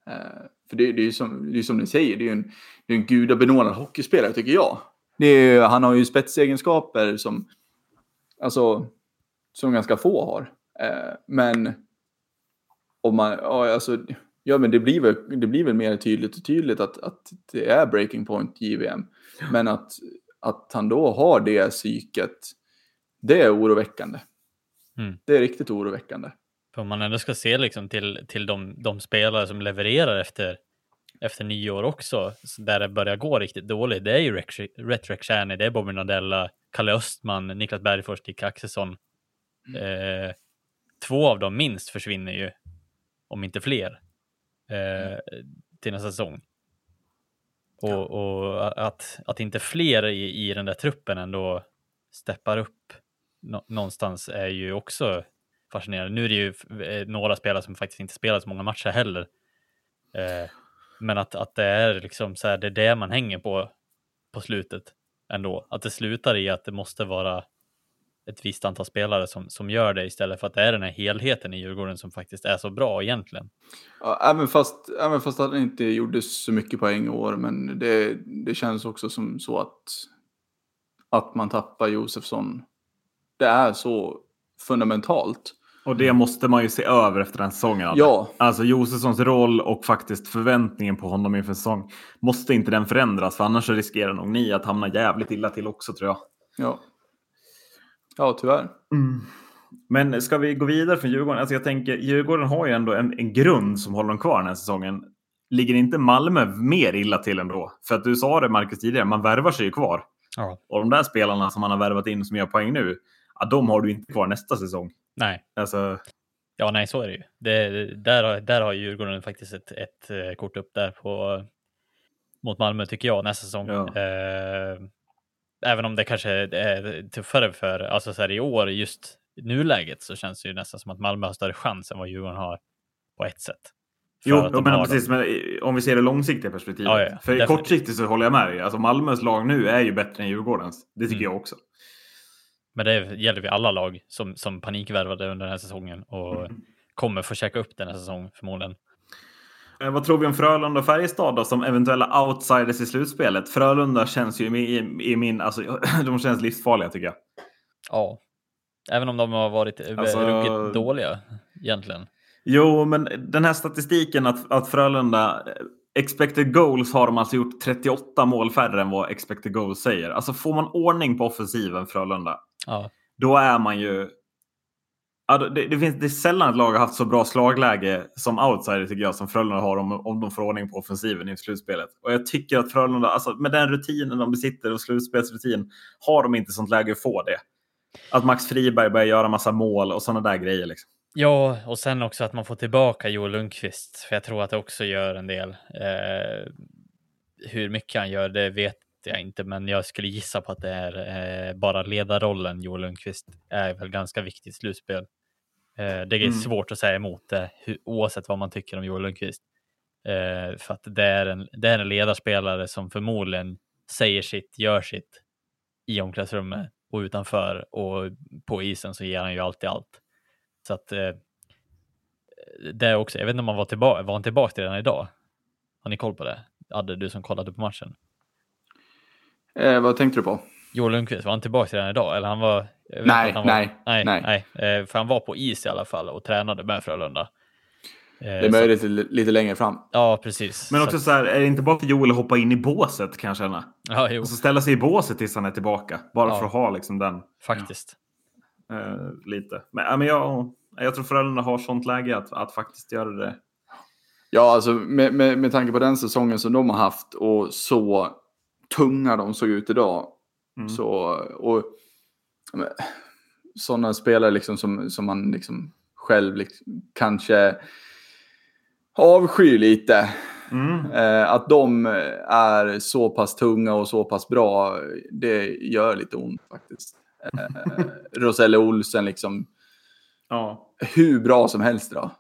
Eh, för det, det är ju som, det är som ni säger, det är ju en, det är en gudabenådad hockeyspelare tycker jag. Det är, han har ju spetsegenskaper som, alltså, som ganska få har. Eh, men om man, ja, alltså, ja men det blir väl, det blir väl mer tydligt och tydligt att, att det är breaking point JVM. Men att, att han då har det psyket, det är oroväckande. Mm. Det är riktigt oroväckande. För om man ändå ska se liksom till, till de, de spelare som levererar efter, efter nio år också, där det börjar gå riktigt dåligt, det är ju Retrek Shani, det är Bobby Nadella, Kalle Östman, Niklas Bergfors, Dick Axelsson. Eh, två av dem minst försvinner ju, om inte fler, eh, till nästa säsong. Och, och, att, att inte fler i, i den där truppen ändå steppar upp nå, någonstans är ju också fascinerande. Nu är det ju eh, några spelare som faktiskt inte spelar så många matcher heller. Eh, men att, att det är liksom så här, det är det man hänger på på slutet ändå. Att det slutar i att det måste vara ett visst antal spelare som, som gör det istället för att det är den här helheten i Djurgården som faktiskt är så bra egentligen. Ja, även, fast, även fast han inte gjorde så mycket poäng i år, men det, det känns också som så att, att man tappar Josefsson. Det är så fundamentalt. Och det måste man ju se över efter den säsongen. Ja. Alltså Josefssons roll och faktiskt förväntningen på honom inför säsong. Måste inte den förändras? För annars riskerar nog ni att hamna jävligt illa till också tror jag. Ja, ja tyvärr. Mm. Men ska vi gå vidare från Djurgården? Alltså jag tänker, Djurgården har ju ändå en, en grund som håller dem kvar den här säsongen. Ligger inte Malmö mer illa till ändå? För att du sa det Marcus tidigare, man värvar sig ju kvar. Ja. Och de där spelarna som man har värvat in som gör poäng nu, ja, de har du inte kvar nästa säsong. Nej. Alltså... Ja, nej, så är det ju. Det, där, där har Djurgården faktiskt ett, ett, eh, kort upp där på mot Malmö tycker jag nästa säsong. Ja. Eh, även om det kanske är tuffare för, alltså så här i år, just nuläget så känns det ju nästan som att Malmö har större chans än vad Djurgården har på ett sätt. Jo, men har precis. Men om vi ser det långsiktiga perspektivet. Ja, ja, För definitivt. kortsiktigt så håller jag med dig. Alltså Malmös lag nu är ju bättre än Djurgårdens. Det tycker Mm. jag också. Men det gäller vi alla lag som, som panikvärvade under den här säsongen och Mm. kommer få käka upp den här säsongen förmodligen. Eh, vad tror vi om Frölunda och Färjestad då, som eventuella outsiders i slutspelet? Frölunda känns ju i, i, i min... Alltså, de känns livsfarliga tycker jag. Ja, även om de har varit eh, Alltså- ruggigt dåliga egentligen. Jo, men den här statistiken att, att Frölunda... eh, Expected goals har de alltså gjort 38 mål färre än vad expected goals säger. Alltså får man ordning på offensiven Frölunda, Ja, då är man ju... Ja, det, det, finns, det är sällan ett lag har haft så bra slagläge som outsider tycker jag som Frölunda har om, om de får ordning på offensiven i slutspelet. Och jag tycker att Frölunda, alltså, med den rutinen de besitter och slutspelsrutin, har de inte sånt läge att få det. Att Max Friberg börjar göra massa mål och sådana där grejer. Liksom. Ja, och sen också att man får tillbaka Joel Lundqvist, för jag tror att det också gör en del. Eh, hur mycket han gör, det vet jag inte, men jag skulle gissa på att det är eh, bara ledarrollen Joel Lundqvist är väl ganska viktigt i slutspel. Eh, det är Mm. svårt att säga emot det, hur, oavsett vad man tycker om Joel Lundqvist. Eh, för att det är, en, det är en ledarspelare som förmodligen säger sitt, gör sitt i omklädningsrummet och utanför och på isen så ger han ju alltid allt. Så att eh, det är också, jag vet inte om han var tillbaka, var han tillbaka redan idag? Har ni koll på det? Adde, du som kollade på matchen. Eh, vad tänkte du på? Joel Lundqvist, var han tillbaka redan idag? Eller han var... Nej, han var, nej, nej, nej. nej. Eh, För han var på is i alla fall och tränade med Frölunda. Eh, Det är möjligt li- lite längre fram. Ja, precis. Men Så också så här, är det inte bara för Joel att hoppa in i båset kan jag känna? Ja, jo, Och så ställa sig i båset tills han är tillbaka. Bara Ja. för att ha liksom den faktiskt. eh, lite. Men, ja, men jag, jag tror Frölunda har sånt läge att, att faktiskt göra det. Ja, alltså med, med, med tanke på den säsongen som de har haft och så tunga de såg ut idag. Mm. Så, och sådana spelare liksom som, som man liksom själv liksom, kanske avskyr lite. Mm. Eh, att de är så pass tunga och så pass bra, det gör lite ont faktiskt. Eh, Roselle Olsen liksom, Ja. hur bra som helst idag.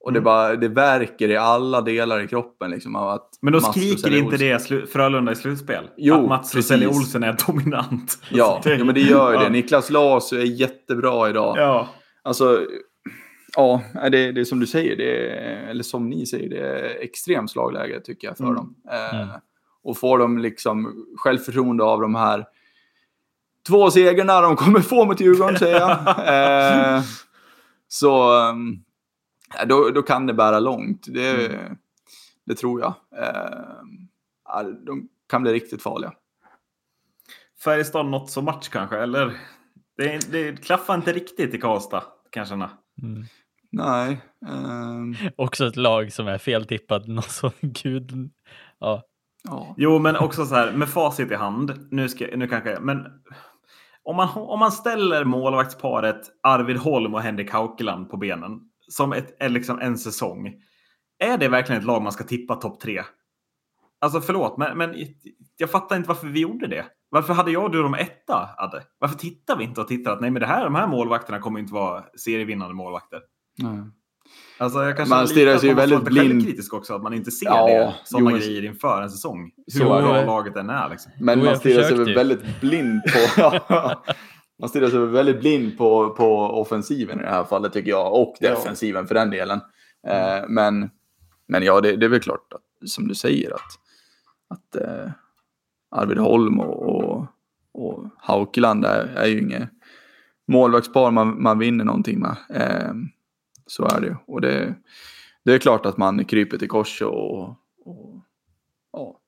Och det, Mm. bara, det verkar i alla delar i kroppen. Liksom, att Men då Mats skriker inte Olsen- det slu- Frölunda i slutspel? Jo, att Mats precis. Rosell Olsen är dominant? Ja, ja, men det gör ju det. Niklas Lasu är jättebra idag. Ja. Alltså, ja, det, det är som du säger, det är, eller som ni säger, det är extremt slagläge tycker jag för Mm. dem. Eh, Mm. Och får de liksom självförtroende av de här två segrarna de kommer få mot Djurgården, säger jag. Eh, så um, ja, då, då kan det bära långt. Det, Mm. det tror jag. Eh, de kan bli riktigt farliga. Färjestad något så match kanske, eller? Det, det klaffar inte riktigt i Karlstad, kan jag känna. Mm. Nej. ehm, Också ett lag som är feltippat. Någon sån gud... Ja, ja. Jo, men också så här med facit i hand. Nu, ska, nu kanske, men om man, om man ställer målvaktsparet Arvid Holm och Henrik Haukeland på benen som ett, liksom en säsong. Är det verkligen ett lag man ska tippa topp tre? Alltså förlåt, men, men jag fattar inte varför vi gjorde det. Varför hade jag och du dem etta, Adde? Varför tittar vi inte och tittar att nej, men det här, de här målvakterna kommer inte vara serievinnande målvakter? Mm. Alltså jag kanske man stirrar sig väldigt blind. kritisk också, att man inte ser ja, det, sådana grejer inför en säsong. Hur bra laget än är. Liksom. Men man stirrar sig väldigt blind på... man stirrar sig väldigt blind på, på offensiven i det här fallet tycker jag, och defensiven för den delen. Mm. Eh, men, men ja, det, det, är väl klart att, som du säger att, att eh, Arvid Holm och, och, och Haukeland är, är ju inget målvaktspar man, man vinner någonting med. Eh, så är det Och det, det är klart att man kryper till kors och, och ja,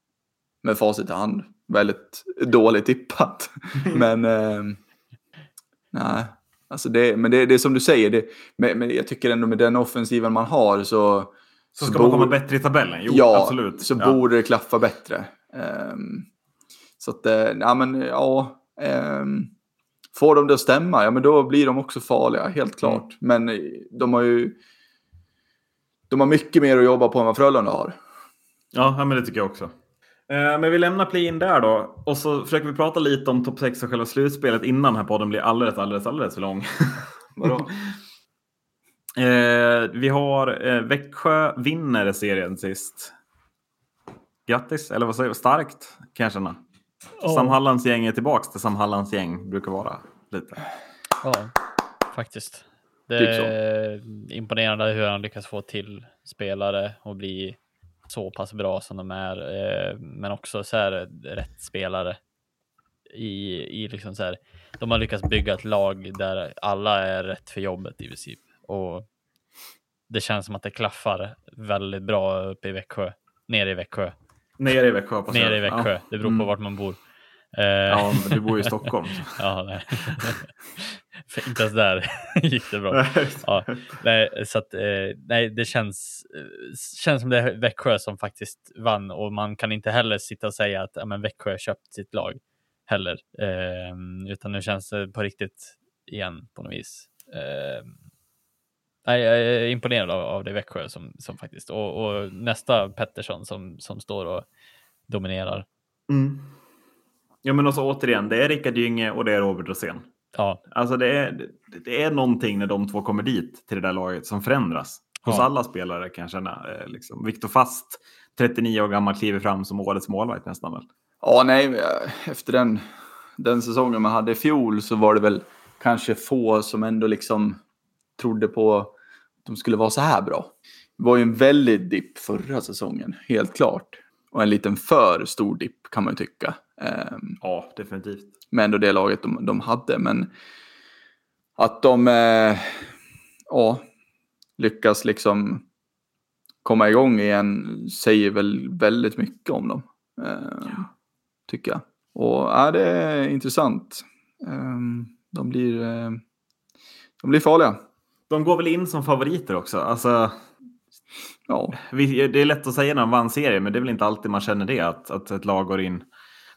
med facit i hand väldigt dåligt tippat. men eh, nej, alltså det, men det, det är som du säger, det, men, men jag tycker ändå med den offensiven man har så så ska så man komma bättre i tabellen? Jo, ja, absolut. så ja. borde det klaffa bättre. Um, så att, eh, ja men ja. Um, Får de det att stämma, ja men då blir de också farliga, helt klart. Mm. Men de har ju de har mycket mer att jobba på än vad Frölunda har. Ja, men det tycker jag också. Eh, men vi lämnar play-in där då. Och så försöker vi prata lite om topp 6 och själva slutspelet innan den här podden blir alldeles, alldeles, alldeles för lång. Vadå? eh, vi har eh, Växjö vinner serien sist. Grattis, eller vad säger du? Starkt kan jag känna. Oh. Sam Hallands gäng är tillbaks till Sam Hallands gäng brukar vara. Lite. Ja, faktiskt. Det typ är imponerande hur han lyckas få till spelare och bli så pass bra som de är. Eh, men också så här rätt spelare. I, i liksom så här, de har lyckats bygga ett lag där alla är rätt för jobbet i princip. Och det känns som att det klaffar väldigt bra uppe i Växjö, nere i Växjö. Nere i Växjö. På Nere i Växjö. Ja. Det beror på mm. vart man bor. Ja, men du bor ju i Stockholm. ja, nej. inte ens där gick det bra. Ja, nej, så att, eh, nej, det känns, känns som det är Växjö som faktiskt vann och man kan inte heller sitta och säga att ja, men Växjö köpt sitt lag heller. Eh, utan nu känns det på riktigt igen på något vis. Eh, nej, jag är imponerad av, av det Växjö som, som faktiskt och, och nästa Pettersson som, som står och dominerar. Mm. Ja, men också återigen, det är Rickard Gynge och det är Robert Rosén. Ja. Alltså det är, det är någonting när de två kommer dit till det där laget som förändras. Hos ja. alla spelare kan jag känna. Eh, liksom. Viktor Fast, 39 år gammal, kliver fram som årets målvakt nästan väl? Ja, nej, efter den, den säsongen man hade i fjol så var det väl kanske få som ändå liksom trodde på att de skulle vara så här bra. Det var ju en väldig dipp förra säsongen, helt klart. Och en liten för stor dipp kan man ju tycka. Ehm, ja, definitivt. Med ändå det laget de, de hade. Men att de eh, ja, lyckas liksom komma igång igen säger väl väldigt mycket om dem. Eh, ja. Tycker jag. Och ja, det är intressant. Eh, de, blir, eh, de blir farliga. De går väl in som favoriter också. Alltså, ja. Det är lätt att säga när de vann serien, men det är väl inte alltid man känner det. Att, att ett lag går in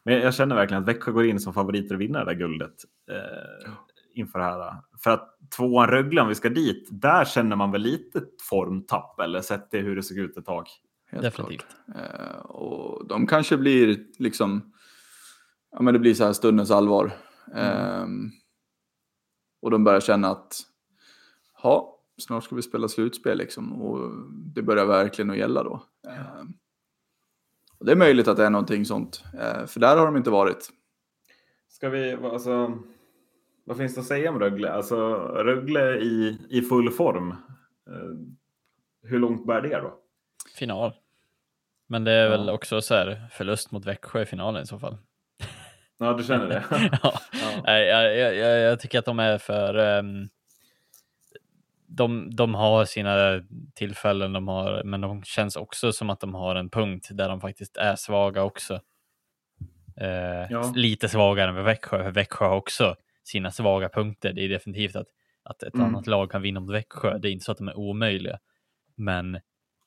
men jag känner verkligen att Växjö går in som favoriter att vinna det där guldet. Eh, inför det här. För att tvåan Rögle, om vi ska dit, där känner man väl lite formtapp eller sett det hur det såg ut ett tag. Helt Definitivt. Eh, och de kanske blir liksom, ja men det blir så här stundens allvar. Eh, och de börjar känna att, ja, snart ska vi spela slutspel liksom. Och det börjar verkligen att gälla då. Eh, och det är möjligt att det är någonting sånt, eh, för där har de inte varit. Ska vi, alltså, vad finns det att säga om Rögle? Alltså Rögle i, i full form. Eh, hur långt bär det då? Final. Men det är väl också så här förlust mot Växjö i finalen i så fall. Ja, du känner det? ja. ja. Jag, jag, jag, jag, tycker att de är för um, de, de har sina tillfällen, de har, men de känns också som att de har en punkt där de faktiskt är svaga också. Eh, ja. Lite svagare än Växjö, för Växjö har också sina svaga punkter. Det är definitivt att, att ett mm. annat lag kan vinna mot Växjö. Det är inte så att de är omöjliga. Men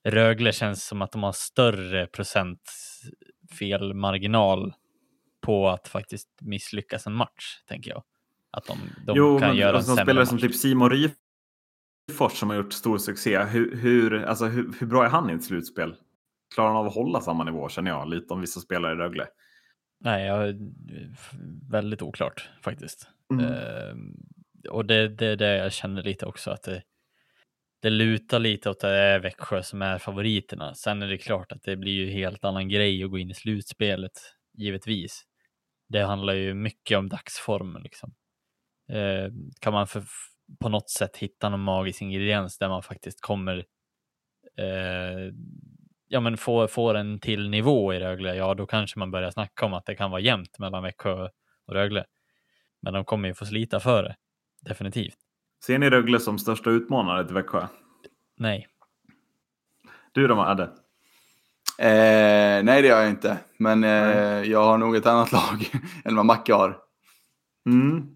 Rögle känns som att de har större procent felmarginal på att faktiskt misslyckas en match, tänker jag. Att de, de jo, kan men, göra alltså, en spelare match. som typ Simon Ryfors som har gjort stor succé. Hur, hur, alltså, hur, hur bra är han i ett slutspel? Klarar han av att hålla samma nivå känner jag, lite om vissa spelare i Rögle. Nej, jag, väldigt oklart faktiskt. Mm. Uh, och det, det är det jag känner lite också, att det, det lutar lite åt att det är Växjö som är favoriterna. Sen är det klart att det blir ju helt annan grej att gå in i slutspelet, givetvis. Det handlar ju mycket om dagsformen. Liksom. Uh, kan man för, på något sätt hitta någon magisk ingrediens där man faktiskt kommer uh, ja, men får, får en till nivå i Rögle, ja då kanske man börjar snacka om att det kan vara jämnt mellan Växjö och Rögle. Men de kommer ju få slita för det, definitivt. Ser ni Rögle som största utmanare till Växjö? Nej. Du då Adde? Eh, nej det gör jag inte, men eh, jag har nog ett annat lag än vad Macke har. Mm.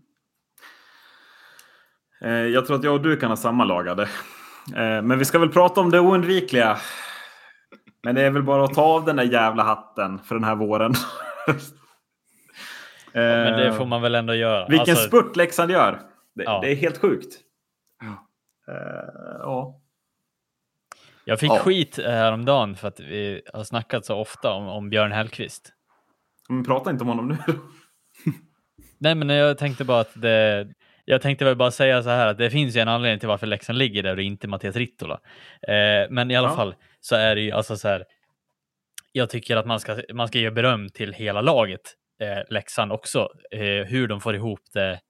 Eh, jag tror att jag och du kan ha samma lagade. Eh, men vi ska väl prata om det oundvikliga. Men det är väl bara att ta av den där jävla hatten för den här våren. ja, men det får man väl ändå göra. Vilken alltså... spurt Leksand gör. Det, ja. det är helt sjukt. Ja. Uh, ja. Jag fick ja. skit häromdagen för att vi har snackat så ofta om, om Björn Hellkvist. Men prata inte om honom nu. Nej, men jag tänkte bara att det, jag tänkte väl bara säga så här att det finns ju en anledning till varför Leksand ligger där och inte Mattias Rittola. Eh, men i alla ja. fall så är det ju alltså så här. Jag tycker att man ska, man ska ge beröm till hela laget, eh, Leksand också, eh, hur de får ihop det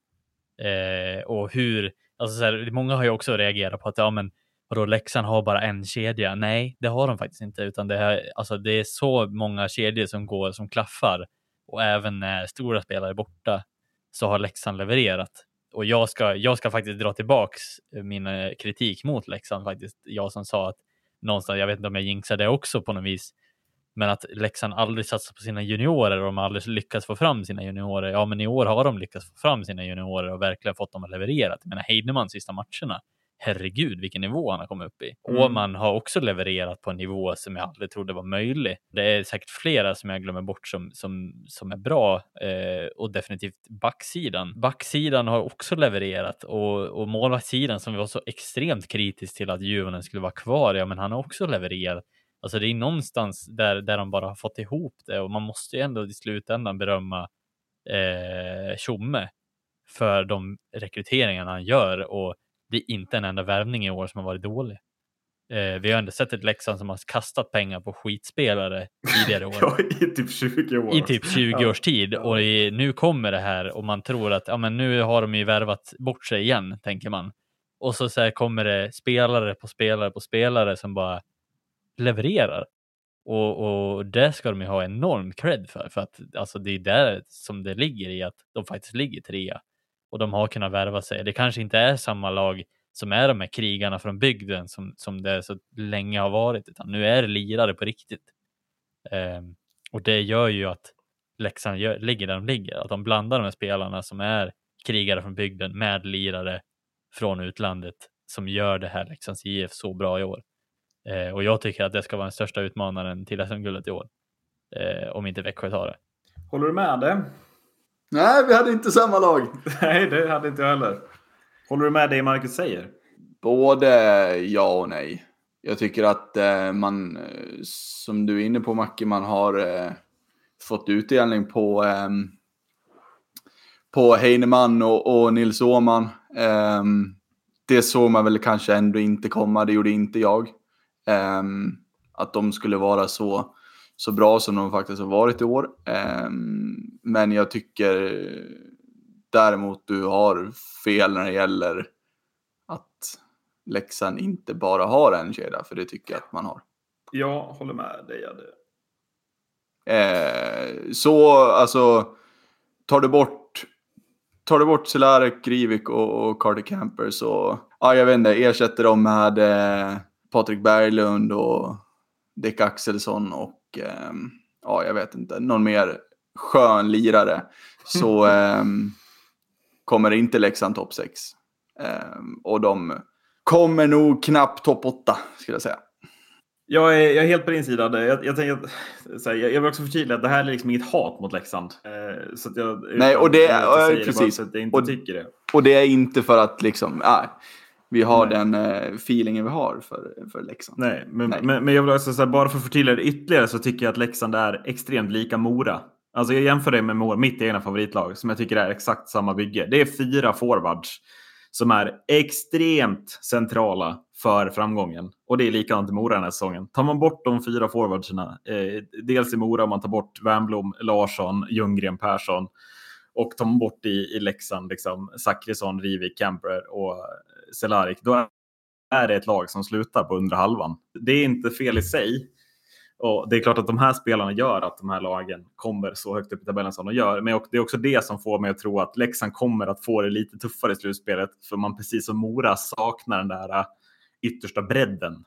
eh, och hur, alltså så här, många har ju också reagerat på att ja, men vadå, Leksand har bara en kedja. Nej, det har de faktiskt inte, utan det, här, alltså, det är så många kedjor som går som klaffar och även när stora spelare är borta så har Leksand levererat och jag ska, jag ska faktiskt dra tillbaks eh, min eh, kritik mot Leksand faktiskt. Jag som sa att någonstans, jag vet inte om jag jinxade det också på något vis, men att Leksand aldrig satsar på sina juniorer och de aldrig lyckats få fram sina juniorer. Ja, men i år har de lyckats få fram sina juniorer och verkligen fått dem att leverera. Jag menar Heidemann sista matcherna herregud vilken nivå han har kommit upp i. Mm. Åman har också levererat på en nivå som jag aldrig trodde var möjlig. Det är säkert flera som jag glömmer bort som, som, som är bra eh, och definitivt backsidan. Backsidan har också levererat och, och målvaktssidan som vi var så extremt kritiskt till att Juvonen skulle vara kvar, ja men han har också levererat. Alltså det är någonstans där, där de bara har fått ihop det och man måste ju ändå i slutändan berömma eh, Tjomme för de rekryteringarna han gör och det är inte en enda värvning i år som har varit dålig. Eh, vi har ändå sett ett Leksand som har kastat pengar på skitspelare tidigare år. ja, i typ 20 år. I typ 20 års tid. Och i, nu kommer det här och man tror att ja, men nu har de ju värvat bort sig igen, tänker man. Och så, så kommer det spelare på spelare på spelare som bara levererar. Och, och det ska de ju ha enorm cred för, för att alltså, det är där som det ligger i att de faktiskt ligger trea och de har kunnat värva sig. Det kanske inte är samma lag som är de här krigarna från bygden som, som det så länge har varit, utan nu är det lirare på riktigt. Um, och det gör ju att Leksand gör, ligger där de ligger, att de blandar de här spelarna som är krigare från bygden med lirare från utlandet som gör det här Leksands IF så bra i år. Uh, och jag tycker att det ska vara den största utmanaren till SM-guldet i år. Uh, om inte Växjö tar det. Håller du med det? Nej, vi hade inte samma lag. Nej, det hade inte jag heller. Håller du med det Marcus säger? Både ja och nej. Jag tycker att eh, man, eh, som du är inne på Macke, man har eh, fått utdelning på, eh, på Heinemann och, och Nils Åhman. Ehm, det såg man väl kanske ändå inte komma, det gjorde inte jag. Ehm, att de skulle vara så så bra som de faktiskt har varit i år. Ehm, men jag tycker däremot du har fel när det gäller att Leksand inte bara har en kedja, för det tycker jag att man har. Jag håller med dig. Eh, så alltså, tar du bort tar du bort Celarek, Grivik och, och Carter Camper så, ja jag vet inte, ersätter dem med eh, Patrik Berglund och Dick Axelsson och ja, jag vet inte, någon mer skön lirare så eh, kommer inte Leksand topp 6. Eh, och de kommer nog knappt topp 8 skulle jag säga. Jag är, jag är helt på din sida. Jag, jag, tänker här, jag vill också förtydliga att det här är liksom inget hat mot Leksand. Eh, så jag, Nej, det precis. Det. Och det är inte för att liksom, nej, vi har Nej. den uh, feelingen vi har för, för Leksand. Nej, men, Nej. men, men jag vill också säga, bara för att förtydliga det ytterligare så tycker jag att Leksand är extremt lika Mora. Alltså jag jämför det med Mora, mitt egna favoritlag, som jag tycker är exakt samma bygge. Det är fyra forwards som är extremt centrala för framgången. Och det är likadant i Mora den här säsongen. Tar man bort de fyra forwardserna, eh, dels i Mora om man tar bort Wernbloom, Larsson, Ljunggren, Persson och tar man bort i, i Leksand liksom Zachrisson, Rivik, Camper och Cehlárik, då är det ett lag som slutar på undre halvan. Det är inte fel i sig. Och det är klart att de här spelarna gör att de här lagen kommer så högt upp i tabellen som de gör. Men det är också det som får mig att tro att Leksand kommer att få det lite tuffare i slutspelet. För man precis som Mora saknar den där äh, yttersta bredden.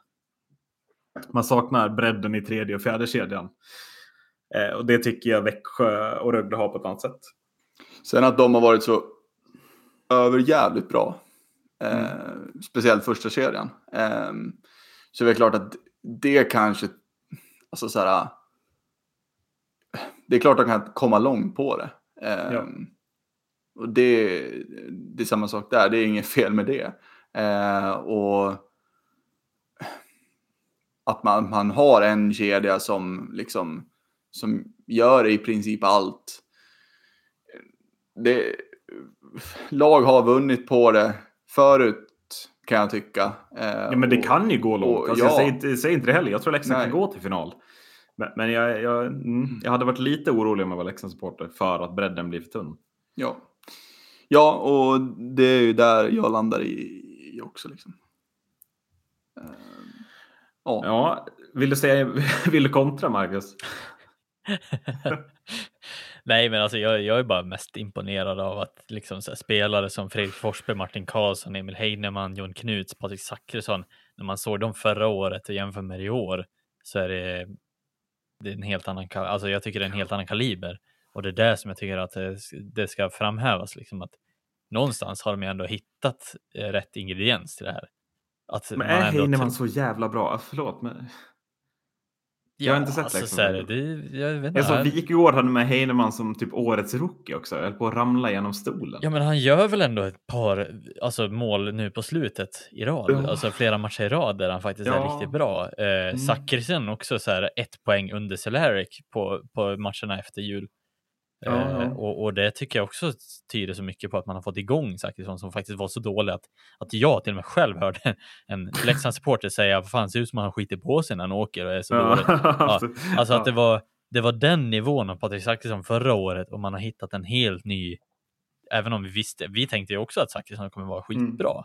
Man saknar bredden i tredje och fjärde kedjan. Eh, och det tycker jag Växjö och Rögle har på ett annat sätt. Sen att de har varit så överjävligt bra. Eh, mm. Speciellt första kedjan. Eh, så det är klart att det kanske Alltså så här, det är klart att de kan komma långt på det. Eh, ja. Och det, det är samma sak där, det är inget fel med det. Eh, och att man, man har en kedja som liksom som gör i princip allt. Det, lag har vunnit på det förut kan jag tycka. Eh, ja, men det och, kan ju gå långt. Alltså, ja. jag säger inte, säger inte det heller. Jag tror Leksand kan gå till final. Men, men jag, jag, mm, mm, jag hade varit lite orolig om jag var Leksandssupporter för att bredden blir för tunn. Ja. ja, och det är ju där jag landar i, i också. Liksom. Uh, ja. ja, vill du, säga, vill du kontra Marcus? Nej, men alltså jag, jag är bara mest imponerad av att liksom här, spelare som Fredrik Forsberg, Martin Karlsson, Emil Heinemann, Jon Knuts, Patrik Zackrisson, när man såg dem förra året och jämför med i år så är det det är en helt annan, alltså jag tycker det är en helt annan kaliber. Och det är det som jag tycker att det, det ska framhävas, liksom att någonstans har de ju ändå hittat eh, rätt ingrediens till det här. Att men är Heinemann så jävla bra? Förlåt, men jag har inte sett alltså, liksom. Här, det, jag vet inte. Jag såg Wikegård hade med Heinemann som typ årets rookie också. Jag höll på att ramla genom stolen. Ja, men han gör väl ändå ett par alltså, mål nu på slutet i rad. Ja. Alltså flera matcher i rad där han faktiskt ja. är riktigt bra. Eh, mm. Zachrisson också så här ett poäng under Celeric på, på matcherna efter jul. Ja, ja. Och, och, det tycker jag också tyder så mycket på att man har fått igång Zachrisson som faktiskt var så dålig att, att jag till och med själv hörde en Leksandssupporter säga vad fan ser ut som att han skiter på sig när han åker och är så dålig. Ja, alltså att det var, det var den nivån av Patrik Zachrisson förra året och man har hittat en helt ny, även om vi visste, vi tänkte ju också att Zachrisson kommer vara mm. skitbra. Mm.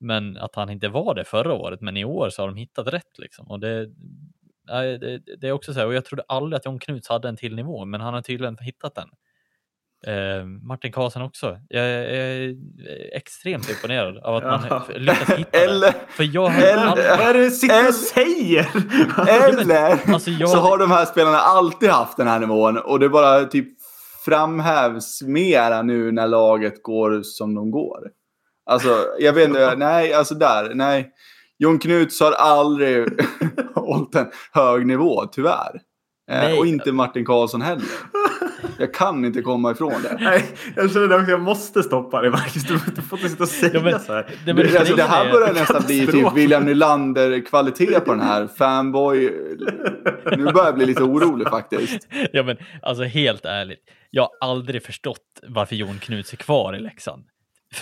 Men att han inte var det förra året, men i år så har de hittat rätt liksom. Och det, det, är också så här, och jag trodde aldrig att John Knuts hade en till nivå, men han har tydligen hittat den. Eh, Martin Karlsson också. Jag är extremt imponerad av att man lyckas hitta eller, det. För jag eller, vad är det du sitter och säger? Eller alltså jag... så har de här spelarna alltid haft den här nivån och det bara typ framhävs mera nu när laget går som de går. Alltså, jag vet inte, nej, alltså där, nej. Jon Knuts har aldrig hållit en hög nivå, tyvärr. Eh, och inte Martin Karlsson heller. Jag kan inte komma ifrån det. Nej, jag känner att jag måste stoppa dig Marcus. Du får inte sitta och säga ja, men, så här. Det, men, alltså, det här börjar nästan bli typ William Nylander-kvalitet på den här. Fanboy. Nu börjar jag bli lite orolig faktiskt. Ja, men alltså helt ärligt. Jag har aldrig förstått varför Jon Knuts är kvar i Leksand.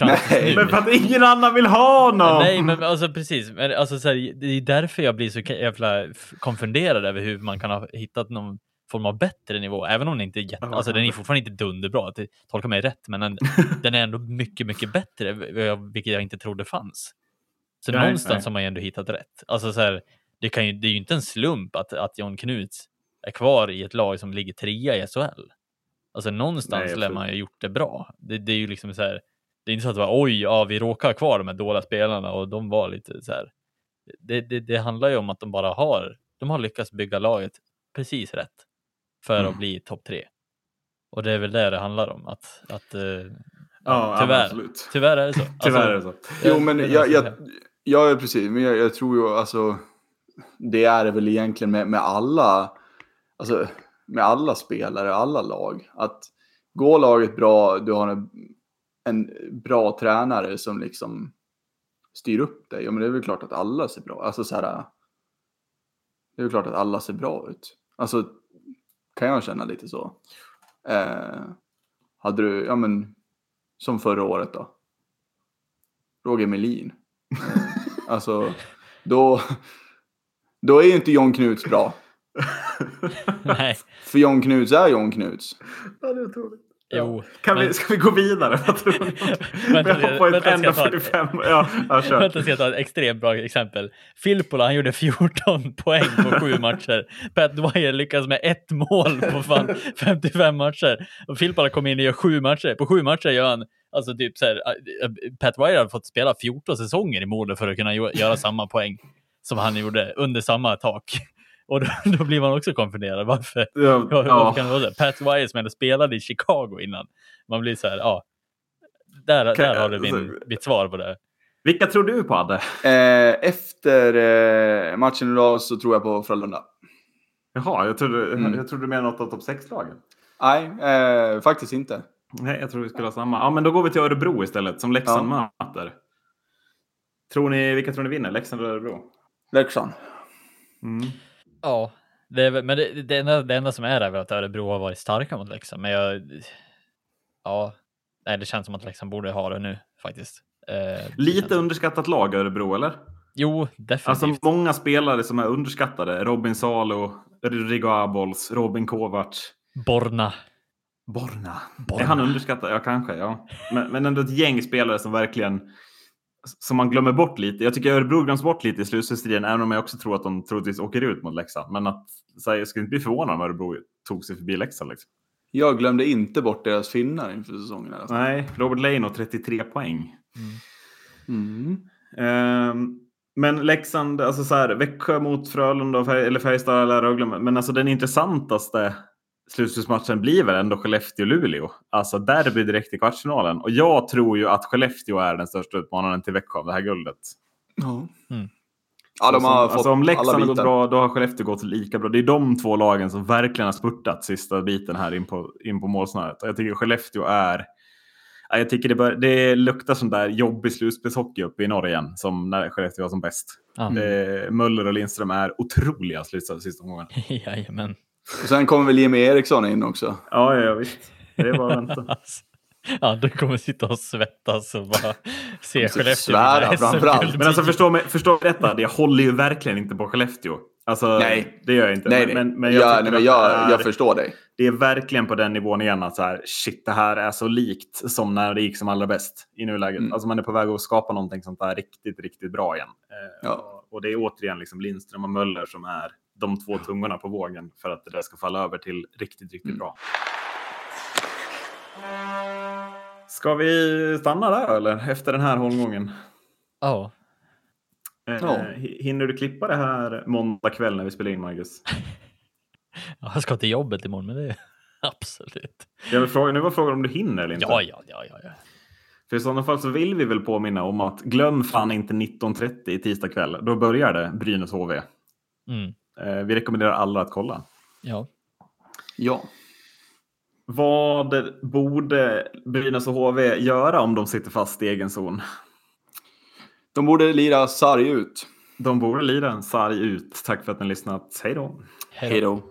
Nej, men för att ingen annan vill ha honom! Nej, men alltså precis. Men, alltså, så här, det är därför jag blir så jävla konfunderad över hur man kan ha hittat någon form av bättre nivå, även om den inte är jätte, alltså den är fortfarande inte dunderbra, tolka mig rätt, men den, den, är ändå mycket, mycket bättre, vilket jag inte trodde fanns. Så nej, någonstans nej. har man ju ändå hittat rätt. Alltså så här, det, kan ju, det är ju inte en slump att, att John Knuts är kvar i ett lag som ligger trea i SHL. Alltså någonstans lär man ju gjort det bra. Det, det är ju liksom så här, det är inte så att det var oj, ja, vi råkar kvar de här dåliga spelarna och de var lite så här. Det, det, det handlar ju om att de bara har, de har lyckats bygga laget precis rätt för mm. att bli topp tre. Och det är väl det det handlar om, att, att uh, ja, tyvärr, absolut. tyvärr är det så. tyvärr är det så. jo, men jag, jag, jag, precis, men jag, jag tror ju alltså det är det väl egentligen med, med alla, alltså med alla spelare, alla lag. Att går laget bra, du har en, en bra tränare som liksom styr upp dig. Ja, men det är väl klart att alla ser bra. Alltså så här. Det är väl klart att alla ser bra ut. Alltså kan jag känna lite så. Eh, hade du, ja men som förra året då. Roger Melin. Eh, alltså då, då är ju inte John Knuts bra. Nej. För John Knuts är John Knuts. Ja, det är otroligt. Jo. Kan men- vi, ska vi gå vidare? Vänta, Vi har på ett vänta, ska jag ta ett- 1.45. Ja, ja, kör. Vänta, ska jag ta ett extremt bra exempel. Filippola, han gjorde 14 poäng på sju matcher. Pat Dwyer lyckas med ett mål på fan 55 matcher. Och Filippola kom in och gör sju matcher. På sju matcher gör han, alltså typ så här, äh, Pat Dwyer har fått spela 14 säsonger i Modo för att kunna gö- göra samma poäng som han gjorde under samma tak. Och då, då blir man också konfunderad. Varför? Ja, Ja, ja. Varför kan det vara så? Pat ändå spelade i Chicago innan. Man blir så här, ja. Där, Kan- där har du min, alltså- mitt svar på det. Vilka tror du på, Adde? Eh, efter eh, matchen idag så tror jag på Frölunda. Jaha, jag trodde, Mm. jag trodde du menade något av topp 6-lagen. Nej, eh, faktiskt inte. Nej, jag tror vi skulle ha samma. Ja, men då går vi till Örebro istället, som Leksand möter. Tror ni, vilka tror ni vinner? Leksand eller Örebro? Leksand. Mm. Ja, det är, men det, det, enda, det enda som är är väl att Örebro har varit starka mot Leksand. Men jag, ja, nej, det känns som att Leksand borde ha det nu faktiskt. Eh, Lite underskattat lag, Örebro, eller? Jo, definitivt. Alltså många spelare som är underskattade. Robin Salo, Rigo Abols, Robin Kovacs. Borna. Borna. Borna. Är han underskattad? Ja, kanske. Ja. Men, men ändå ett gäng spelare som verkligen som man glömmer bort lite. Jag tycker Örebro glöms bort lite i slutstriden, även om jag också tror att de troligtvis åker ut mot Leksand. Men att, så här, jag skulle inte bli förvånad om Örebro tog sig förbi Leksand. Liksom. Jag glömde inte bort deras finnar inför säsongen. fall. Nej, Robert Leino 33 poäng. Mm. Ehm, men Leksand, alltså så här, Växjö mot Frölunda, eller Färjestad eller Rögle. Men alltså den intressantaste slutspelsmatchen blir väl ändå Skellefteå-Luleå. Alltså derby direkt i kvartsfinalen. Och jag tror ju att Skellefteå är den största utmanaren till Växjö om det här guldet. Ja. Mm. Ja, de har alltså, fått alltså om Leksand har gått bra, då har Skellefteå gått lika bra. Det är de två lagen som verkligen har spurtat sista biten här in på, in på målsnöret. Och jag tycker Skellefteå är... ja, Jag tycker det, bör, det luktar sån där jobbig slutspelshockey uppe i norr igen, som när Skellefteå var som bäst. Ja. Eh, Möller och Lindström är otroliga sista, sista omgången. Jajamän. Och sen kommer väl Jimmy Eriksson in också. Ja, ja, visst. Det är bara att vänta. Ja, du kommer sitta och svettas och bara se Skellefteå svära framförallt. Men alltså förstå mig, förstå mig rätta, jag håller ju verkligen inte på Skellefteå. Alltså, Nej. det gör jag inte. Nej, nej. Men, men jag, ja, nej, men jag, det är- jag förstår dig. det är verkligen på den nivån igen att så här, shit, det här är så likt som när det gick som allra bäst i nuläget. Mm. Alltså man är på väg att skapa någonting sånt där riktigt, riktigt bra igen. Eh, Ja. och, och det är återigen liksom Lindström och Möller som är de två tungorna på vågen för att det där ska falla över till riktigt, riktigt Mm. bra. Ska vi stanna där eller? Efter den här omgången? Ja, Eh, Ja. hi- Hinner du klippa det här måndag kväll när vi spelar in, Marcus? jag ska till jobbet imorgon, men det är absolut. Jag vill fråga, nu var frågan om du hinner eller inte. Ja, ja, ja, ja. ja. För i sådana fall så vill vi väl påminna om att glöm fan inte 19.30 i tisdag kväll. Då börjar det Brynäs HV. Mm. Eh, vi rekommenderar alla att kolla. Ja. Ja. Vad borde Brynäs och HV göra om de sitter fast i egen zon? De borde lira sarg ut. De borde lira en sarg ut. Tack för att ni har lyssnat. Hej då! Hej då.